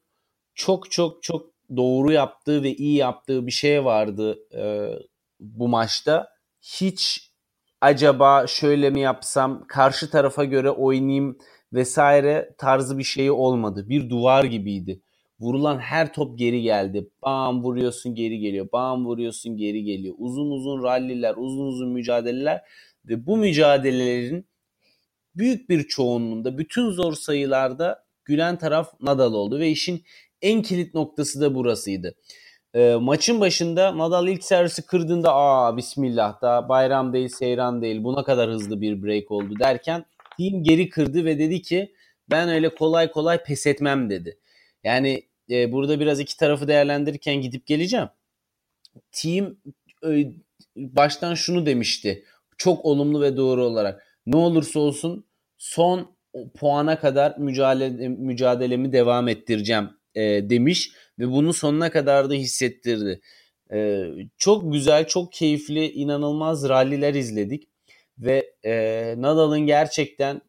çok çok çok doğru yaptığı ve iyi yaptığı bir şey vardı e, bu maçta. Hiç acaba şöyle mi yapsam, karşı tarafa göre oynayayım vesaire tarzı bir şeyi olmadı. Bir duvar gibiydi. Vurulan her top geri geldi. Bam vuruyorsun geri geliyor. Bam vuruyorsun geri geliyor. Uzun uzun ralliler, uzun uzun mücadeleler ve bu mücadelelerin büyük bir çoğunluğunda bütün zor sayılarda gülen taraf Nadal oldu ve işin en kilit noktası da burasıydı. E, maçın başında Nadal ilk servisi kırdığında aa bismillah da bayram değil seyran değil buna kadar hızlı bir break oldu derken team geri kırdı ve dedi ki ben öyle kolay kolay pes etmem dedi. Yani e, burada biraz iki tarafı değerlendirirken gidip geleceğim. Team e, baştan şunu demişti. Çok olumlu ve doğru olarak. Ne olursa olsun son puana kadar mücadele, mücadelemi devam ettireceğim e, demiş ve bunu sonuna kadar da hissettirdi. E, çok güzel, çok keyifli, inanılmaz ralliler izledik ve e, Nadal'ın gerçekten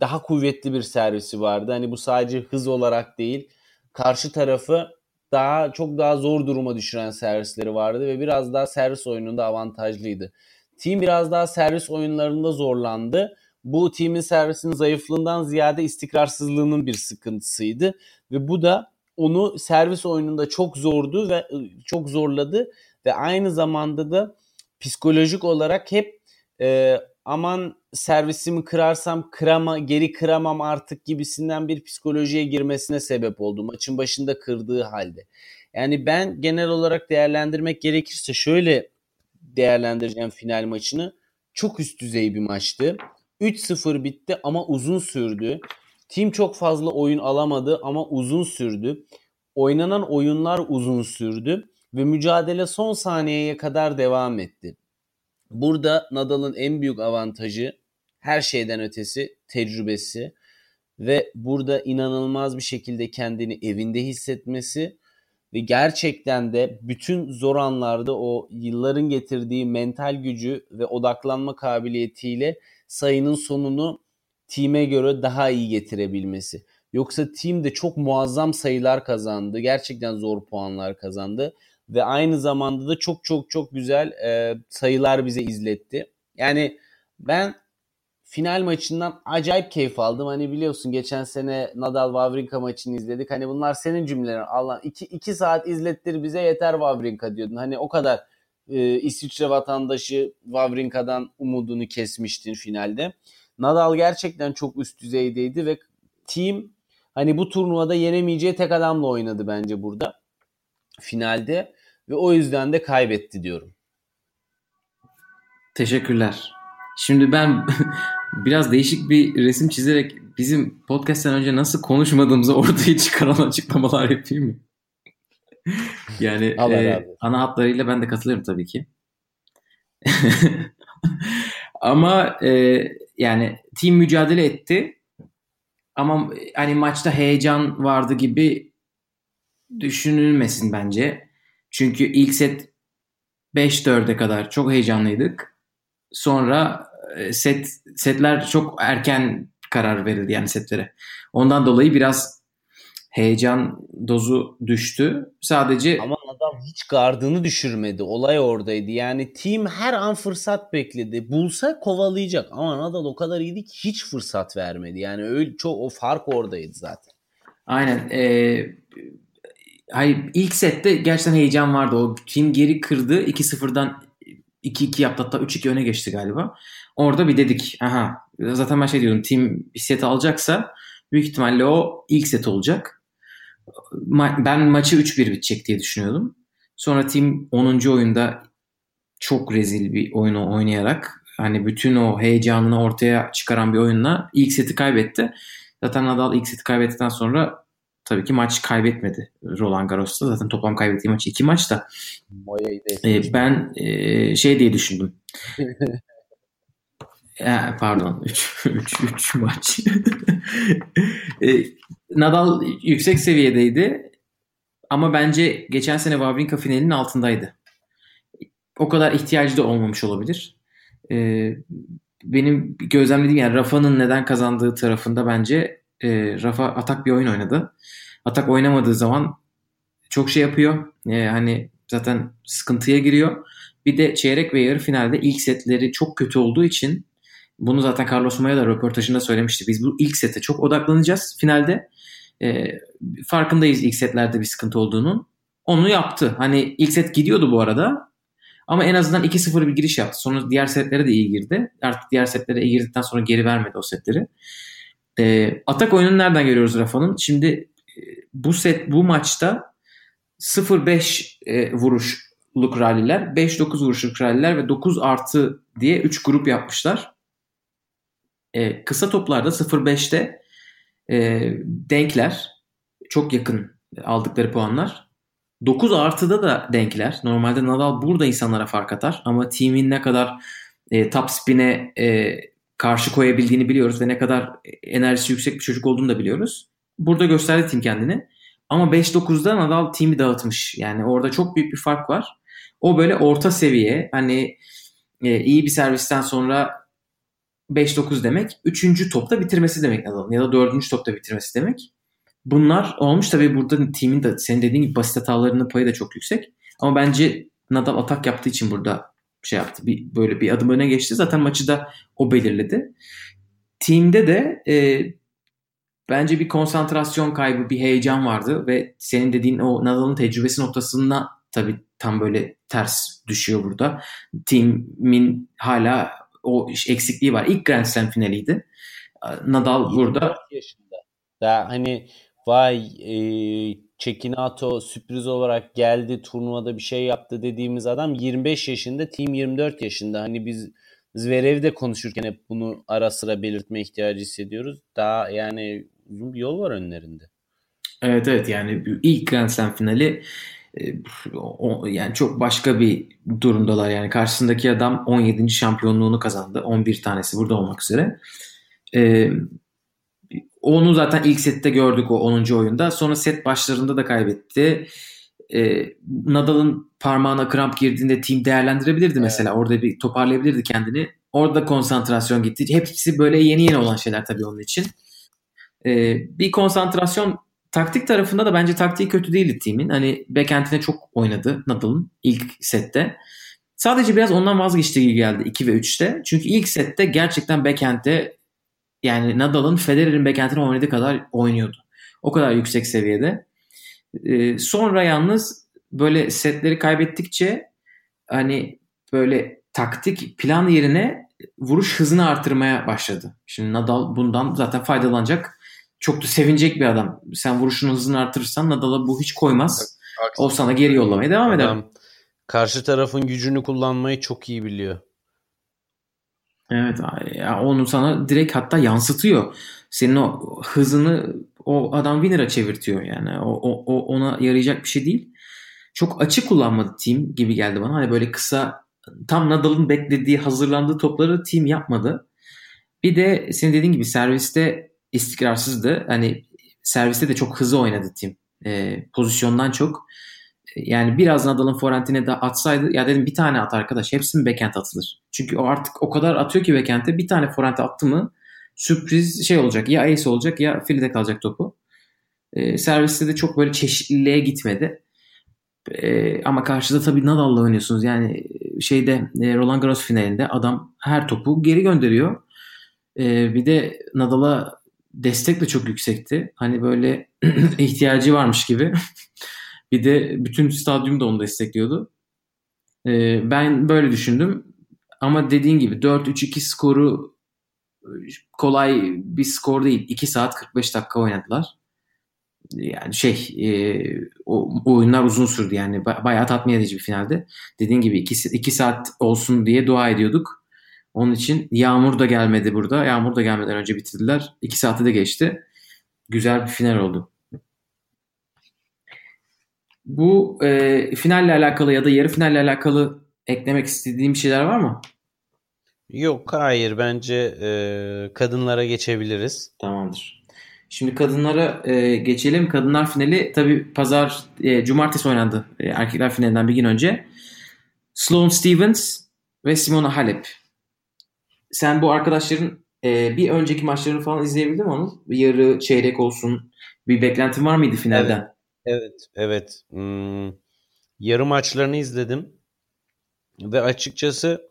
daha kuvvetli bir servisi vardı. Hani bu sadece hız olarak değil, karşı tarafı daha çok daha zor duruma düşüren servisleri vardı ve biraz daha servis oyununda avantajlıydı. Team biraz daha servis oyunlarında zorlandı. Bu team'in servisinin zayıflığından ziyade istikrarsızlığının bir sıkıntısıydı ve bu da onu servis oyununda çok zordu ve çok zorladı ve aynı zamanda da psikolojik olarak hep e, aman servisimi kırarsam kırama geri kıramam artık gibisinden bir psikolojiye girmesine sebep oldu maçın başında kırdığı halde. Yani ben genel olarak değerlendirmek gerekirse şöyle değerlendireceğim final maçını. Çok üst düzey bir maçtı. 3-0 bitti ama uzun sürdü. Team çok fazla oyun alamadı ama uzun sürdü. Oynanan oyunlar uzun sürdü ve mücadele son saniyeye kadar devam etti. Burada Nadal'ın en büyük avantajı her şeyden ötesi tecrübesi ve burada inanılmaz bir şekilde kendini evinde hissetmesi ve gerçekten de bütün zor anlarda o yılların getirdiği mental gücü ve odaklanma kabiliyetiyle sayının sonunu team'e göre daha iyi getirebilmesi. Yoksa team de çok muazzam sayılar kazandı. Gerçekten zor puanlar kazandı. Ve aynı zamanda da çok çok çok güzel e, sayılar bize izletti. Yani ben final maçından acayip keyif aldım. Hani biliyorsun geçen sene Nadal Wawrinka maçını izledik. Hani bunlar senin cümlelerin. Allah 2 2 saat izlettir bize yeter Wawrinka diyordun. Hani o kadar e, İsviçre vatandaşı Wawrinka'dan umudunu kesmiştin finalde. Nadal gerçekten çok üst düzeydeydi ve team hani bu turnuvada yenemeyeceği tek adamla oynadı bence burada finalde ve o yüzden de kaybetti diyorum. Teşekkürler. Şimdi ben <laughs> biraz değişik bir resim çizerek bizim podcast'ten önce nasıl konuşmadığımızı ortaya <laughs> çıkaran açıklamalar yapayım mı? <laughs> yani Allah e, ana hatlarıyla ben de katılıyorum tabii ki. Ama e, yani team mücadele etti. Ama hani maçta heyecan vardı gibi düşünülmesin bence. Çünkü ilk set 5-4'e kadar çok heyecanlıydık. Sonra e, set setler çok erken karar verildi yani setlere. Ondan dolayı biraz heyecan dozu düştü. Sadece Ama adam hiç gardını düşürmedi. Olay oradaydı. Yani team her an fırsat bekledi. Bulsa kovalayacak. Ama Nadal o kadar iyiydi ki hiç fırsat vermedi. Yani öyle çok o fark oradaydı zaten. aynen e, hayır ilk sette gerçekten heyecan vardı. O team geri kırdı. 2-0'dan 2-2 yaptı hatta 3-2 öne geçti galiba. Orada bir dedik aha zaten ben şey diyordum team bir set alacaksa büyük ihtimalle o ilk set olacak. Ma- ben maçı 3-1 bitecek diye düşünüyordum. Sonra team 10. oyunda çok rezil bir oyunu oynayarak hani bütün o heyecanını ortaya çıkaran bir oyunla ilk seti kaybetti. Zaten Nadal ilk seti kaybettikten sonra tabii ki maç kaybetmedi Roland Garros'ta. Zaten toplam kaybettiği maç iki maç da. E, ben e, şey diye düşündüm. Ya, <laughs> pardon 3 3 3 maç. <laughs> E, Nadal yüksek seviyedeydi ama bence geçen sene Wawrinka finalinin altındaydı. O kadar ihtiyacı da olmamış olabilir. E, benim gözlemlediğim yani Rafa'nın neden kazandığı tarafında bence e, Rafa atak bir oyun oynadı. Atak oynamadığı zaman çok şey yapıyor. E, hani zaten sıkıntıya giriyor. Bir de çeyrek ve yarı finalde ilk setleri çok kötü olduğu için bunu zaten Carlos Maya da röportajında söylemişti. Biz bu ilk sete çok odaklanacağız finalde. E, farkındayız ilk setlerde bir sıkıntı olduğunun. Onu yaptı. Hani ilk set gidiyordu bu arada. Ama en azından 2-0 bir giriş yaptı. Sonra diğer setlere de iyi girdi. Artık diğer setlere iyi girdikten sonra geri vermedi o setleri. E, atak oyununu nereden görüyoruz Rafa'nın? Şimdi bu set bu maçta 0-5 e, vuruşluk ralliler, 5-9 vuruşluk ralliler ve 9 artı diye 3 grup yapmışlar. E, kısa toplarda 0-5'te e, denkler çok yakın aldıkları puanlar. 9 artıda da denkler. Normalde Nadal burada insanlara fark atar ama team'in ne kadar e, top spin'e e, karşı koyabildiğini biliyoruz ve ne kadar enerjisi yüksek bir çocuk olduğunu da biliyoruz. Burada gösterdi team kendini. Ama 5-9'da Nadal team'i dağıtmış. Yani orada çok büyük bir fark var. O böyle orta seviye hani e, iyi bir servisten sonra 5-9 demek. Üçüncü topta bitirmesi demek Nadal'ın ya da dördüncü topta bitirmesi demek. Bunlar olmuş tabii burada team'in de senin dediğin gibi basit hatalarının payı da çok yüksek. Ama bence Nadal atak yaptığı için burada şey yaptı. Bir, böyle bir adım öne geçti. Zaten maçı da o belirledi. Team'de de e, bence bir konsantrasyon kaybı, bir heyecan vardı ve senin dediğin o Nadal'ın tecrübesi noktasına tabii tam böyle ters düşüyor burada. Team'in hala o eksikliği var. İlk Grand Slam finaliydi. Nadal burada yaşında. Daha hani vay e, Çekinato sürpriz olarak geldi turnuvada bir şey yaptı dediğimiz adam 25 yaşında team 24 yaşında. Hani biz Zverev'de konuşurken hep bunu ara sıra belirtme ihtiyacı hissediyoruz. Daha yani uzun bir yol var önlerinde. Evet evet yani ilk Grand Slam finali o, yani çok başka bir durumdalar yani karşısındaki adam 17. şampiyonluğunu kazandı 11 tanesi burada olmak üzere ee, onu zaten ilk sette gördük o 10. oyunda sonra set başlarında da kaybetti ee, Nadal'ın parmağına kramp girdiğinde team değerlendirebilirdi mesela evet. orada bir toparlayabilirdi kendini orada konsantrasyon gitti hepsi böyle yeni yeni olan şeyler tabii onun için ee, bir konsantrasyon Taktik tarafında da bence taktiği kötü değildi timin. Hani backend'ine çok oynadı Nadal'ın ilk sette. Sadece biraz ondan vazgeçtiği gibi geldi 2 ve 3'te. Çünkü ilk sette gerçekten backend'de yani Nadal'ın Federer'in backend'ine oynadığı kadar oynuyordu. O kadar yüksek seviyede. Ee, sonra yalnız böyle setleri kaybettikçe hani böyle taktik plan yerine vuruş hızını artırmaya başladı. Şimdi Nadal bundan zaten faydalanacak çok da sevinecek bir adam. Sen vuruşun hızını artırırsan Nadal'a bu hiç koymaz. O sana geri yollamaya devam eder. Adam karşı tarafın gücünü kullanmayı çok iyi biliyor. Evet ya onu sana direkt hatta yansıtıyor. Senin o hızını o adam winner'a çevirtiyor yani. O, o, o ona yarayacak bir şey değil. Çok açık kullanmadı team gibi geldi bana. Hani böyle kısa tam Nadal'ın beklediği, hazırlandığı topları team yapmadı. Bir de senin dediğin gibi serviste istikrarsızdı. Hani serviste de çok hızlı oynadı team. E, pozisyondan çok. Yani biraz Nadal'ın forentine de atsaydı ya dedim bir tane at arkadaş hepsi mi backhand atılır? Çünkü o artık o kadar atıyor ki backhand'e bir tane forente attı mı sürpriz şey olacak ya ace olacak ya filide kalacak topu. E, serviste de çok böyle çeşitliliğe gitmedi. E, ama karşıda tabii Nadal'la oynuyorsunuz. Yani şeyde e, Roland Garros finalinde adam her topu geri gönderiyor. E, bir de Nadal'a destek de çok yüksekti. Hani böyle <clears throat> ihtiyacı varmış gibi. <laughs> bir de bütün stadyum da onu destekliyordu. E, ben böyle düşündüm. Ama dediğin gibi 4-3-2 skoru kolay bir skor değil. 2 saat 45 dakika oynadılar. Yani şey e, o, oyunlar uzun sürdü yani bayağı tatmin edici bir finalde. Dediğin gibi 2 saat olsun diye dua ediyorduk. Onun için yağmur da gelmedi burada. Yağmur da gelmeden önce bitirdiler. 2 saati de geçti. Güzel bir final oldu. Bu e, finalle alakalı ya da yarı finalle alakalı eklemek istediğim şeyler var mı? Yok hayır bence e, kadınlara geçebiliriz. Tamamdır. Şimdi kadınlara e, geçelim. Kadınlar finali tabi pazar e, cumartesi oynandı. E, erkekler finalinden bir gün önce. Sloane Stevens ve Simona Halep. Sen bu arkadaşların e, bir önceki maçlarını falan izleyebildin mi onu? Yarı çeyrek olsun. Bir beklentin var mıydı finalden? Evet. Evet. evet. Hmm, yarı maçlarını izledim. Ve açıkçası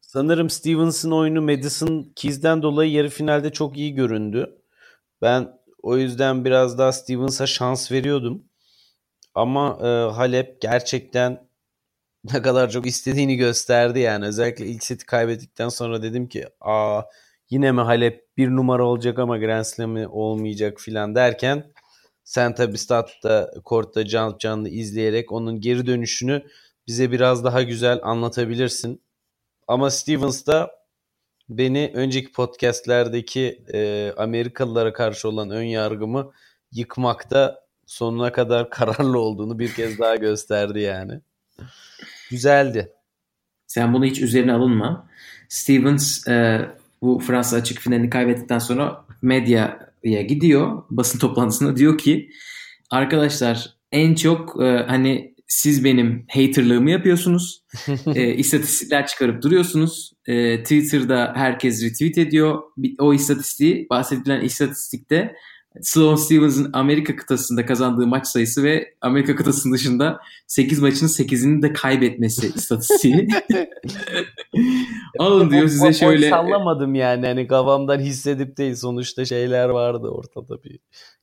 Sanırım Stevens'ın oyunu Madison Keys'den dolayı yarı finalde çok iyi göründü. Ben o yüzden biraz daha Stevens'a şans veriyordum. Ama e, Halep gerçekten ne kadar çok istediğini gösterdi yani. Özellikle ilk seti kaybettikten sonra dedim ki aa yine mi Halep bir numara olacak ama Grand Slam'i olmayacak filan derken sen tabi statta kortta canlı canlı izleyerek onun geri dönüşünü bize biraz daha güzel anlatabilirsin. Ama Stevens da beni önceki podcastlerdeki e, Amerikalılara karşı olan ön yargımı yıkmakta sonuna kadar <laughs> kararlı olduğunu bir kez daha gösterdi yani. Güzeldi. Sen bunu hiç üzerine alınma. Stevens e, bu Fransa açık finalini kaybettikten sonra medyaya gidiyor. Basın toplantısında diyor ki arkadaşlar en çok e, hani siz benim haterlığımı yapıyorsunuz. <laughs> e, istatistikler çıkarıp duruyorsunuz. E, Twitter'da herkes retweet ediyor. O istatistiği, bahsedilen istatistikte Sloane Stevens'ın Amerika kıtasında kazandığı maç sayısı ve Amerika kıtasının dışında 8 maçın 8'ini de kaybetmesi <laughs> istatistiği. <laughs> Alın diyor size şöyle. Sallamadım yani hani kafamdan hissedip değil sonuçta şeyler vardı ortada bir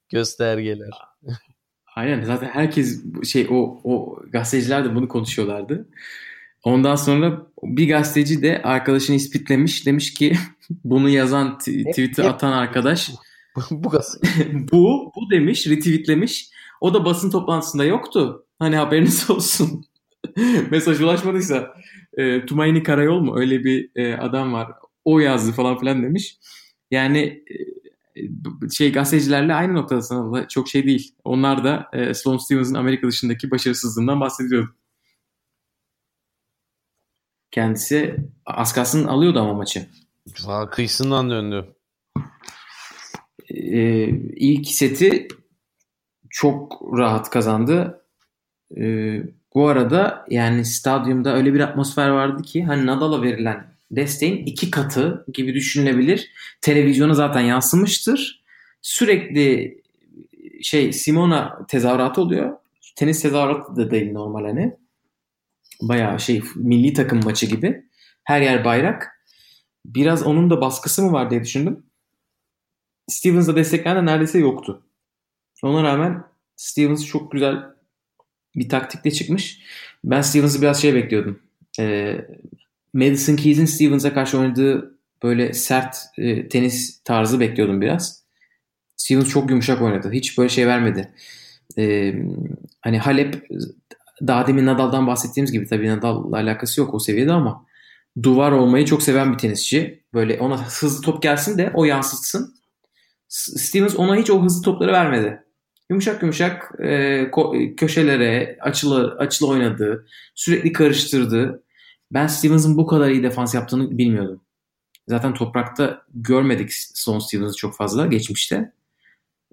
göstergeler. <laughs> Aynen zaten herkes şey o o gazeteciler de bunu konuşuyorlardı. Ondan sonra bir gazeteci de arkadaşını ispitlemiş. Demiş ki bunu yazan tweet'i atan arkadaş bu <laughs> bu bu demiş retweetlemiş. O da basın toplantısında yoktu. Hani haberiniz <laughs> olsun. Mesaj ulaşmadıysa e, Tumayni Karayol mu öyle bir e, adam var. O yazdı falan filan demiş. Yani e, şey gazetecilerle aynı noktada çok şey değil. Onlar da e, Sloane Stevens'ın Amerika dışındaki başarısızlığından bahsediyor. Kendisi az kalsın alıyordu ama maçı. Kıyısından döndü. Ee, ilk seti çok rahat kazandı. Ee, bu arada yani stadyumda öyle bir atmosfer vardı ki hani Nadal'a verilen desteğin iki katı gibi düşünülebilir. Televizyona zaten yansımıştır. Sürekli şey Simona tezahüratı oluyor. Tenis tezahüratı da değil normal hani. Bayağı şey milli takım maçı gibi. Her yer bayrak. Biraz onun da baskısı mı var diye düşündüm. Stevens'la destekleyen de neredeyse yoktu. Ona rağmen Stevens çok güzel bir taktikle çıkmış. Ben Stevens'ı biraz şey bekliyordum. Ee, Madison Keys'in Stevens'a karşı oynadığı böyle sert e, tenis tarzı bekliyordum biraz. Stevens çok yumuşak oynadı. Hiç böyle şey vermedi. E, hani Halep daha demin Nadal'dan bahsettiğimiz gibi tabii Nadal'la alakası yok o seviyede ama duvar olmayı çok seven bir tenisçi. Böyle ona hızlı top gelsin de o yansıtsın. Stevens ona hiç o hızlı topları vermedi. Yumuşak yumuşak e, ko- köşelere açılı açılı oynadı. Sürekli karıştırdı. Ben Stevens'ın bu kadar iyi defans yaptığını bilmiyordum. Zaten toprakta görmedik Sloan Stevens'ı çok fazla geçmişte.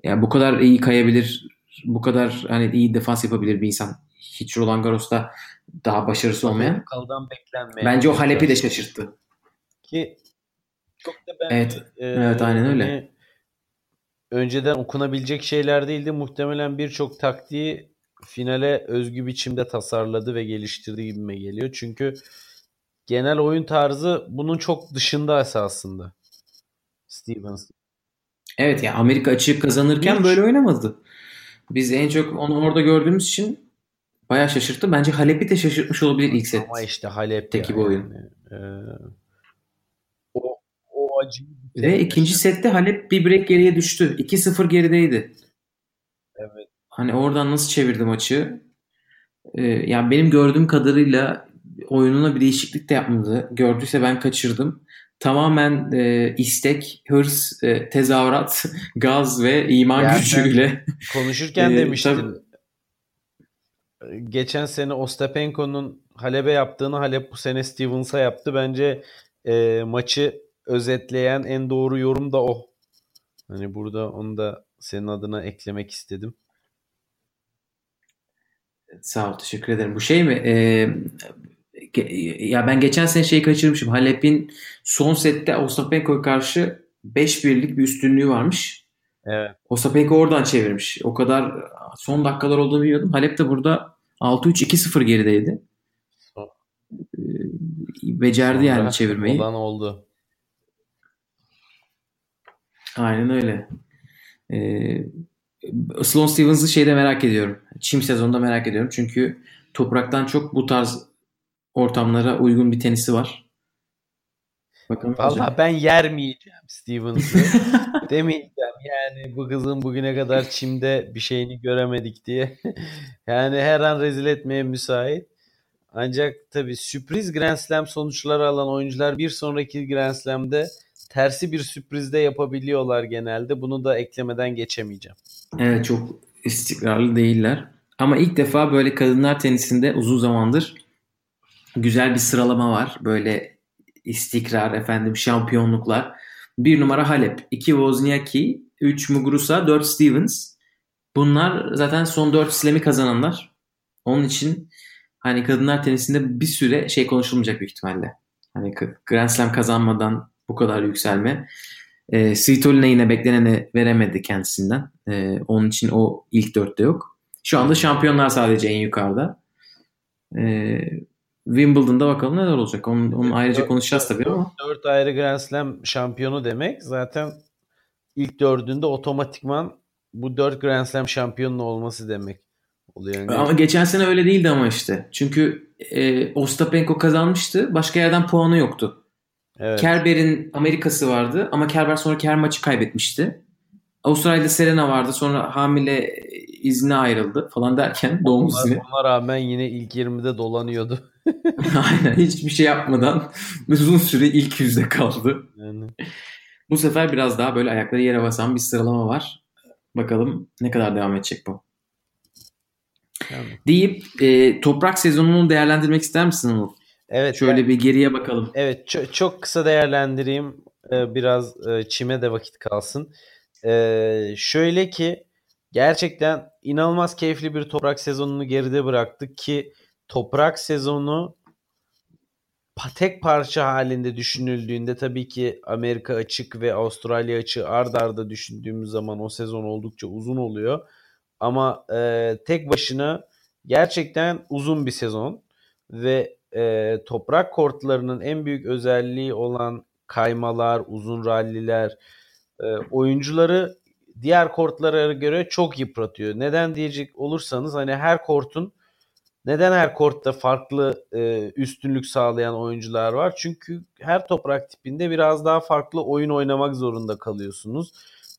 Yani bu kadar iyi kayabilir, bu kadar hani iyi defans yapabilir bir insan. Hiç Roland Garros'ta daha başarısı olmayan. Kaldan beklenmeyen. Bence o Halep'i de şaşırttı. Ki çok da ben Evet. Evet, aynen öyle. hani önceden okunabilecek şeyler değildi. Muhtemelen birçok taktiği finale özgü biçimde tasarladı ve geliştirdi gibime geliyor. Çünkü genel oyun tarzı bunun çok dışında esasında. Stevens. Evet ya Amerika açığı kazanırken Hiç. böyle oynamadı. Biz en çok onu orada gördüğümüz için bayağı şaşırttı. Bence Halep'i de şaşırtmış olabilir ilk set. Ama işte Halep Teki ya bir oyun. yani. Ee, o, o acıyı Ve ikinci sette Halep bir break geriye düştü. 2-0 gerideydi. Evet. Hani oradan nasıl çevirdi maçı? Ee, yani benim gördüğüm kadarıyla oyununa bir değişiklik de yapmadı. Gördüyse ben kaçırdım. Tamamen e, istek, hırs, e, tezahürat, <laughs> gaz ve iman Yani gücüyle. Konuşurken Ee, <laughs> demiştim. Geçen sene Ostapenko'nun Halep'e yaptığını Halep bu sene Stevens'a yaptı. Bence e, maçı özetleyen en doğru yorum da o. Hani burada onu da senin adına eklemek istedim. Sağ ol, teşekkür ederim. Bu şey mi? Ee, ya ben geçen sene şeyi kaçırmışım. Halep'in son sette Ostapenko'ya karşı 5-1'lik bir üstünlüğü varmış. Evet. Ostapenko oradan çevirmiş. O kadar son dakikalar olduğunu bilmiyordum. Halep de burada 6-3-2-0 gerideydi. Ee, becerdi yani çevirmeyi. Olan oldu. Aynen öyle. Ee, Sloane Stevens'ı şeyde merak ediyorum. Çim sezonunda merak ediyorum. Çünkü topraktan çok bu tarz ortamlara uygun bir tenisi var. Bakalım. Valla ben yer miyeceğim Stevens'ı <laughs> demeyeceğim. Yani bu kızın bugüne kadar çimde bir şeyini göremedik diye. <laughs> yani her an rezil etmeye müsait. Ancak tabii sürpriz Grand Slam sonuçları alan oyuncular bir sonraki Grand Slam'de tersi bir sürprizde yapabiliyorlar genelde. Bunu da eklemeden geçemeyeceğim. Evet çok istikrarlı değiller. Ama ilk defa böyle kadınlar tenisinde uzun zamandır güzel bir sıralama var. Böyle istikrar, efendim şampiyonluklar. Bir numara Halep, iki Wozniacki, üç Muguruza, dört Stevens. Bunlar zaten son dört slam'i kazananlar. Onun için hani kadınlar tenisinde bir süre şey konuşulmayacak büyük ihtimalle. Hani Grand Slam kazanmadan bu kadar yükselme. E, Svitolina yine bekleneni veremedi kendisinden. E, onun için o ilk dörtte yok. Şu anda şampiyonlar sadece en yukarıda. E, Wimbledon'da bakalım neler olacak. Onun, onun ayrıca konuşacağız tabii ama. Dört ayrı Grand Slam şampiyonu demek zaten ilk dördünde otomatikman bu dört Grand Slam şampiyonun olması demek oluyor. Yani Ama geçen sene öyle değildi ama işte. Çünkü e, Ostapenko kazanmıştı. Başka yerden puanı yoktu. Evet. Kerber'in Amerikası vardı ama Kerber sonraki her maçı kaybetmişti. Avustralya'da Serena vardı. Sonra hamile izne ayrıldı falan derken doğum Ona, izni. <laughs> ona rağmen yine ilk 20'de dolanıyordu. <laughs> Aynen hiçbir şey yapmadan <laughs> uzun süre ilk yüzde kaldı. Yani Bu sefer biraz daha böyle ayakları yere basan bir sıralama var. Bakalım ne kadar devam edecek bu. Yani. Deyip e, toprak sezonunu değerlendirmek ister misin Anıl? Evet. Şöyle yani- bir geriye bakalım. Evet çok, çok kısa değerlendireyim. Ee, biraz e, çime de vakit kalsın. Ee, şöyle ki gerçekten inanılmaz keyifli bir toprak sezonunu geride bıraktık ki toprak sezonu tek parça halinde düşünüldüğünde tabii ki Amerika açık ve Avustralya açığı ard arda düşündüğümüz zaman o sezon oldukça uzun oluyor. Ama e, tek başına gerçekten uzun bir sezon ve e, toprak kortlarının en büyük özelliği olan kaymalar, uzun ralliler e, oyuncuları diğer kortlara göre çok yıpratıyor. Neden diyecek olursanız hani her kortun neden her kortta farklı e, üstünlük sağlayan oyuncular var? Çünkü her toprak tipinde biraz daha farklı oyun oynamak zorunda kalıyorsunuz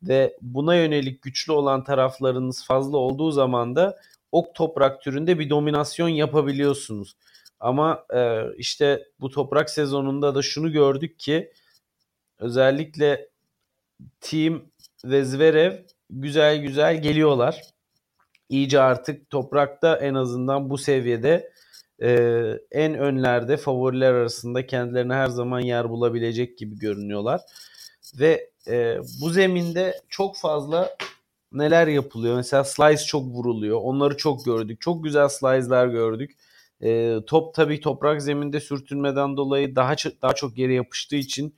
ve buna yönelik güçlü olan taraflarınız fazla olduğu zaman da o toprak türünde bir dominasyon yapabiliyorsunuz. Ama e, işte bu toprak sezonunda da şunu gördük ki özellikle Team ve Zverev güzel güzel geliyorlar. iyice artık toprakta en azından bu seviyede e, en önlerde favoriler arasında kendilerine her zaman yer bulabilecek gibi görünüyorlar. Ve e, bu zeminde çok fazla neler yapılıyor. Mesela slice çok vuruluyor. Onları çok gördük. Çok güzel slice'lar gördük. E, top tabii toprak zeminde sürtünmeden dolayı daha daha çok yere yapıştığı için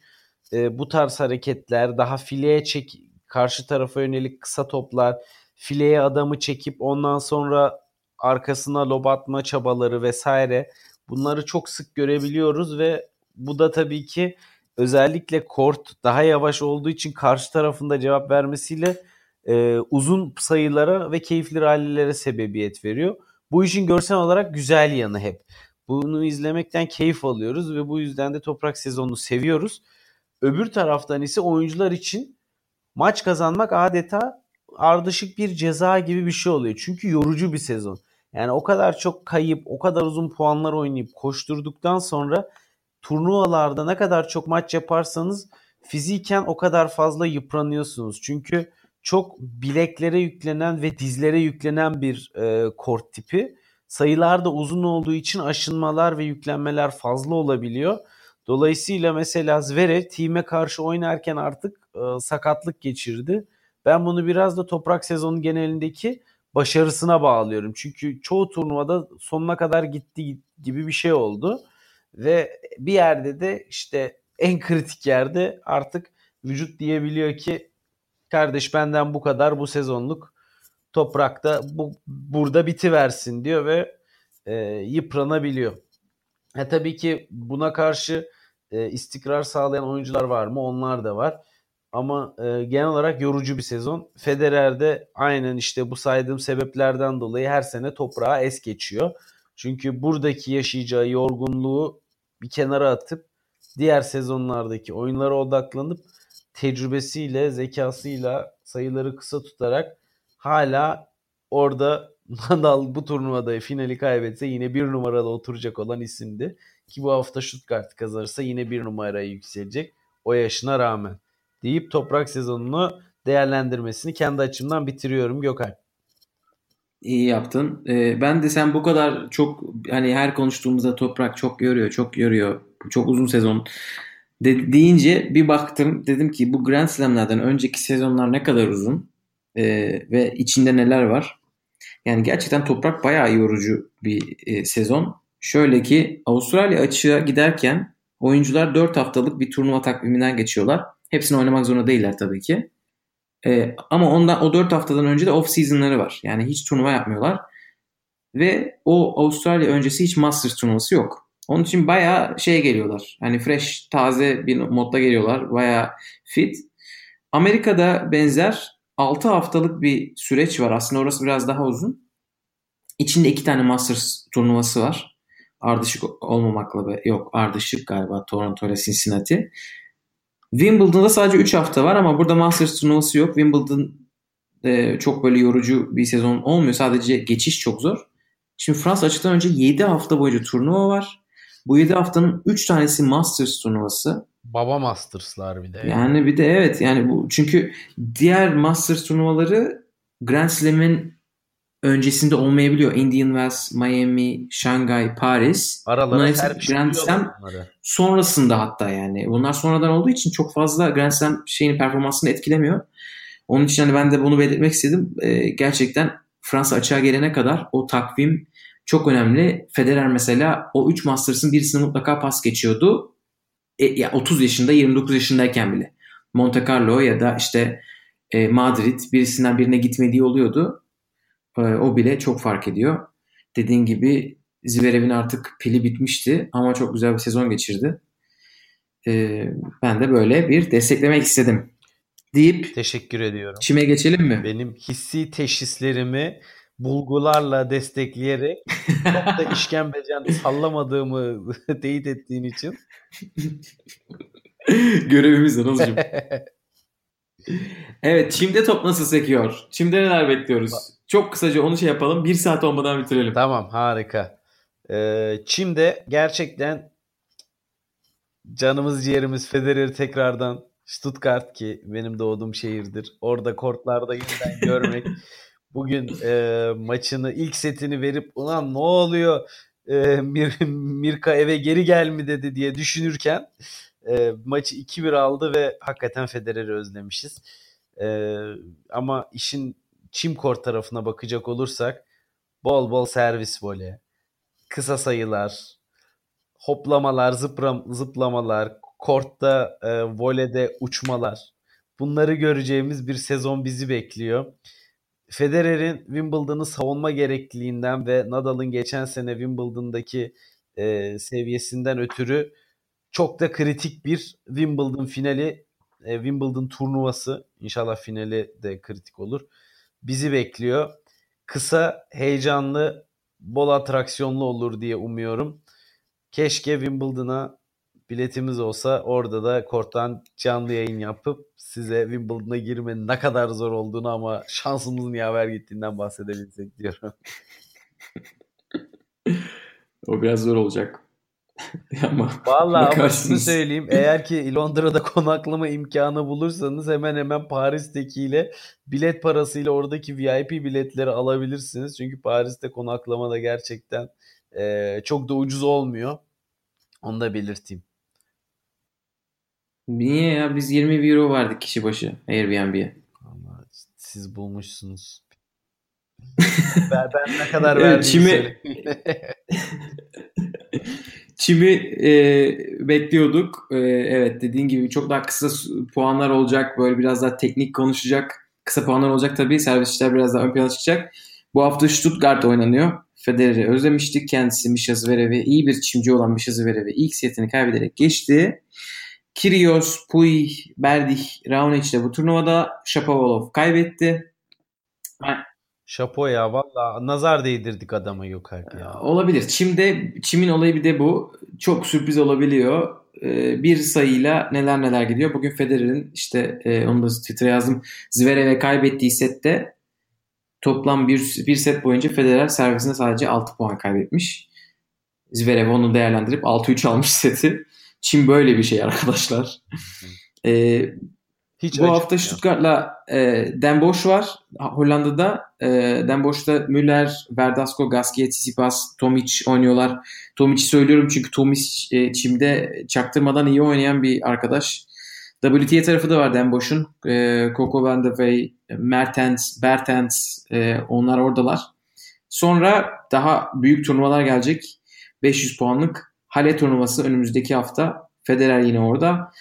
e, bu tarz hareketler daha fileye çek karşı tarafa yönelik kısa toplar fileye adamı çekip ondan sonra arkasına lob atma çabaları vesaire bunları çok sık görebiliyoruz ve bu da tabii ki özellikle kort daha yavaş olduğu için karşı tarafında cevap vermesiyle e, uzun sayılara ve keyifli rallilere sebebiyet veriyor. Bu işin görsel olarak güzel yanı hep. Bunu izlemekten keyif alıyoruz ve bu yüzden de toprak sezonunu seviyoruz. Öbür taraftan ise oyuncular için maç kazanmak adeta ardışık bir ceza gibi bir şey oluyor. Çünkü yorucu bir sezon. Yani o kadar çok kayıp, o kadar uzun puanlar oynayıp koşturduktan sonra turnuvalarda ne kadar çok maç yaparsanız fiziken o kadar fazla yıpranıyorsunuz. Çünkü çok bileklere yüklenen ve dizlere yüklenen bir e, kort tipi. Sayılar da uzun olduğu için aşınmalar ve yüklenmeler fazla olabiliyor. Dolayısıyla mesela Zverev team'e karşı oynarken artık e, sakatlık geçirdi. Ben bunu biraz da toprak sezonu genelindeki başarısına bağlıyorum. Çünkü çoğu turnuvada sonuna kadar gitti gibi bir şey oldu. Ve bir yerde de işte en kritik yerde artık vücut diyebiliyor ki kardeş benden bu kadar bu sezonluk toprakta bu burada bitiversin diyor ve e, yıpranabiliyor. E, tabii ki buna karşı e, istikrar sağlayan oyuncular var mı? Onlar da var. Ama e, genel olarak yorucu bir sezon. Federer de aynen işte bu saydığım sebeplerden dolayı her sene toprağa es geçiyor. Çünkü buradaki yaşayacağı yorgunluğu bir kenara atıp diğer sezonlardaki oyunlara odaklanıp tecrübesiyle, zekasıyla sayıları kısa tutarak hala orada <laughs> Nadal bu turnuvada finali kaybetse yine bir numaralı oturacak olan isimdi. Ki bu hafta Stuttgart kazanırsa yine bir numaraya yükselecek o yaşına rağmen. Deyip toprak sezonunu değerlendirmesini kendi açımdan bitiriyorum Gökhan. İyi yaptın. Ee, ben de sen bu kadar çok hani her konuştuğumuzda toprak çok yoruyor, çok yoruyor. Çok uzun sezon de, deyince bir baktım. Dedim ki bu Grand Slam'lerden önceki sezonlar ne kadar uzun ee, ve içinde neler var. Yani gerçekten toprak bayağı yorucu bir e, sezon. Şöyle ki Avustralya açığa giderken oyuncular 4 haftalık bir turnuva takviminden geçiyorlar. Hepsini oynamak zorunda değiller tabii ki. E, ama ondan o 4 haftadan önce de off season'ları var. Yani hiç turnuva yapmıyorlar. Ve o Avustralya öncesi hiç Masters turnuvası yok. Onun için bayağı şey geliyorlar. Hani fresh, taze bir modda geliyorlar. Bayağı fit. Amerika'da benzer 6 haftalık bir süreç var. Aslında orası biraz daha uzun. İçinde iki tane Masters turnuvası var. Ardışık olmamakla be, yok ardışık galiba Toronto ile Cincinnati. Wimbledon'da sadece 3 hafta var ama burada Masters turnuvası yok. Wimbledon e, çok böyle yorucu bir sezon olmuyor. Sadece geçiş çok zor. Şimdi Fransa açıktan önce 7 hafta boyunca turnuva var. Bu 7 haftanın 3 tanesi Masters turnuvası. Baba Masters'lar bir de. Yani bir de evet yani bu çünkü diğer Masters turnuvaları Grand Slam'in öncesinde olmayabiliyor. Indian Wells, Miami, Şangay, Paris. Aralara hepsi Grand Slam sonrasında hatta yani. Bunlar sonradan olduğu için çok fazla Grand Slam şeyini performansını etkilemiyor. Onun için hani ben de bunu belirtmek istedim. Ee, gerçekten Fransa açığa gelene kadar o takvim çok önemli. Federer mesela o 3 Masters'ın birisini mutlaka pas geçiyordu. E, ya 30 yaşında 29 yaşındayken bile. Monte Carlo ya da işte e, Madrid birisinden birine gitmediği oluyordu. E, o bile çok fark ediyor. Dediğin gibi Zverev'in artık pili bitmişti ama çok güzel bir sezon geçirdi. E, ben de böyle bir desteklemek istedim. Deyip teşekkür ediyorum. Çime geçelim mi? Benim hissi teşhislerimi bulgularla destekleyerek çok da <laughs> işkembecen sallamadığımı <laughs> teyit ettiğin için. Görevimiz Anılcığım. <laughs> evet Çim'de top nasıl sekiyor? Çim'de neler bekliyoruz? Çok kısaca onu şey yapalım. Bir saat olmadan bitirelim. Tamam harika. Ee, Çim'de gerçekten canımız ciğerimiz Federer'i tekrardan Stuttgart ki benim doğduğum şehirdir. Orada kortlarda yeniden görmek bugün e, maçını ilk setini verip ulan ne oluyor e, Mir, <laughs> Mirka eve geri gel mi dedi diye düşünürken e, maçı 2-1 aldı ve hakikaten Federer'i özlemişiz. E, ama işin çim kort tarafına bakacak olursak bol bol servis voley, kısa sayılar, hoplamalar, zıpram, zıplamalar, kortta e, voleyde uçmalar. Bunları göreceğimiz bir sezon bizi bekliyor. Federer'in Wimbledon'ı savunma gerekliliğinden ve Nadal'ın geçen sene Wimbledon'daki e, seviyesinden ötürü çok da kritik bir Wimbledon finali, e, Wimbledon turnuvası. İnşallah finali de kritik olur. Bizi bekliyor. Kısa, heyecanlı, bol atraksiyonlu olur diye umuyorum. Keşke Wimbledon'a biletimiz olsa orada da korttan canlı yayın yapıp size Wimbledon'a girmenin ne kadar zor olduğunu ama şansımızın yaver gittiğinden bahsedebilsek diyorum. o biraz zor olacak. <laughs> ama Vallahi ama şunu söyleyeyim. Eğer ki Londra'da konaklama imkanı bulursanız hemen hemen Paris'tekiyle bilet parasıyla oradaki VIP biletleri alabilirsiniz. Çünkü Paris'te konaklama da gerçekten e, çok da ucuz olmuyor. Onu da belirteyim. Niye ya? Biz 20 euro verdik kişi başı Airbnb'ye. Ama siz bulmuşsunuz. <laughs> ben, ben ne kadar verdiğimi Çimi... <laughs> Çimi e, bekliyorduk. E, evet dediğin gibi çok daha kısa puanlar olacak. Böyle biraz daha teknik konuşacak. Kısa puanlar olacak tabii. Servisçiler biraz daha ön plana çıkacak. Bu hafta Stuttgart oynanıyor. Federer'i özlemiştik. Kendisi Misha Zverev'i iyi bir çimci olan Misha Zverev'i ilk setini kaybederek geçti. Kyrgios, Puy, Berdih, Raonic de bu turnuvada Shapovalov kaybetti. Şapo ya valla nazar değdirdik adama yok ya. Olabilir. Çim'de Çim'in olayı bir de bu. Çok sürpriz olabiliyor. Ee, bir sayıyla neler neler gidiyor. Bugün Federer'in işte e, onu da Twitter'a yazdım. Zverev'e kaybettiği sette toplam bir, bir set boyunca Federer servisinde sadece 6 puan kaybetmiş. Zverev onu değerlendirip 6-3 almış seti. Çin böyle bir şey arkadaşlar. e, Hiç bu hafta Stuttgart'la e, Den Bosch var. Hollanda'da e, Den Bosch'ta Müller, Verdasco, Gasquet, Tsitsipas, Tomic oynuyorlar. Tomic'i söylüyorum çünkü Tomic e, Çim'de çaktırmadan iyi oynayan bir arkadaş. WTA tarafı da var Den Bosch'un. E, Coco Van de Wey, Mertens, Bertens e, onlar oradalar. Sonra daha büyük turnuvalar gelecek. 500 puanlık Hale turnuvası önümüzdeki hafta. Federer yine orada.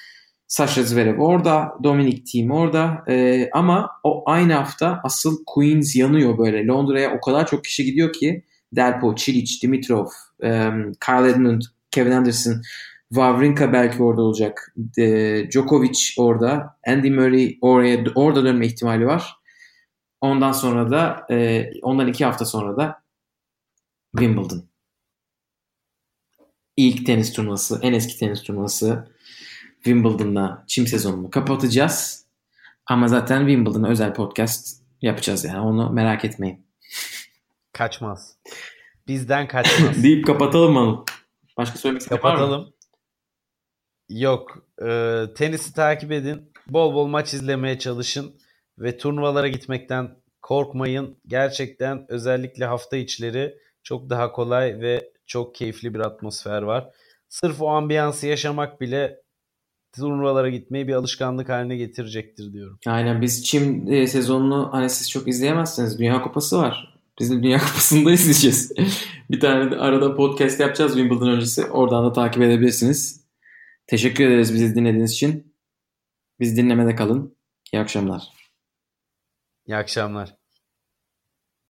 Sasha Zverev orada. Dominic Thiem orada. Ee, ama o aynı hafta asıl Queens yanıyor böyle. Londra'ya o kadar çok kişi gidiyor ki Delpo, Cilic, Dimitrov, um, Kyle Edmund, Kevin Anderson, Wawrinka belki orada olacak. E, Djokovic orada. Andy Murray oraya orada dönme ihtimali var. Ondan sonra da e, ondan iki hafta sonra da Wimbledon ilk tenis turnuvası, en eski tenis turnuvası Wimbledon'la çim sezonunu kapatacağız. Ama zaten Wimbledon özel podcast yapacağız yani onu merak etmeyin. Kaçmaz. Bizden kaçmaz. <laughs> Deyip kapatalım mı? Başka söylemek Kapatalım. Yok. E, tenisi takip edin. Bol bol maç izlemeye çalışın. Ve turnuvalara gitmekten korkmayın. Gerçekten özellikle hafta içleri çok daha kolay ve çok keyifli bir atmosfer var. Sırf o ambiyansı yaşamak bile turnuvalara gitmeyi bir alışkanlık haline getirecektir diyorum. Aynen biz Çim e, sezonunu hani siz çok izleyemezsiniz. Dünya Kupası var. Biz de Dünya <laughs> Kupası'nda izleyeceğiz. bir tane de arada podcast yapacağız Wimbledon öncesi. Oradan da takip edebilirsiniz. Teşekkür ederiz bizi dinlediğiniz için. Biz dinlemede kalın. İyi akşamlar. İyi akşamlar.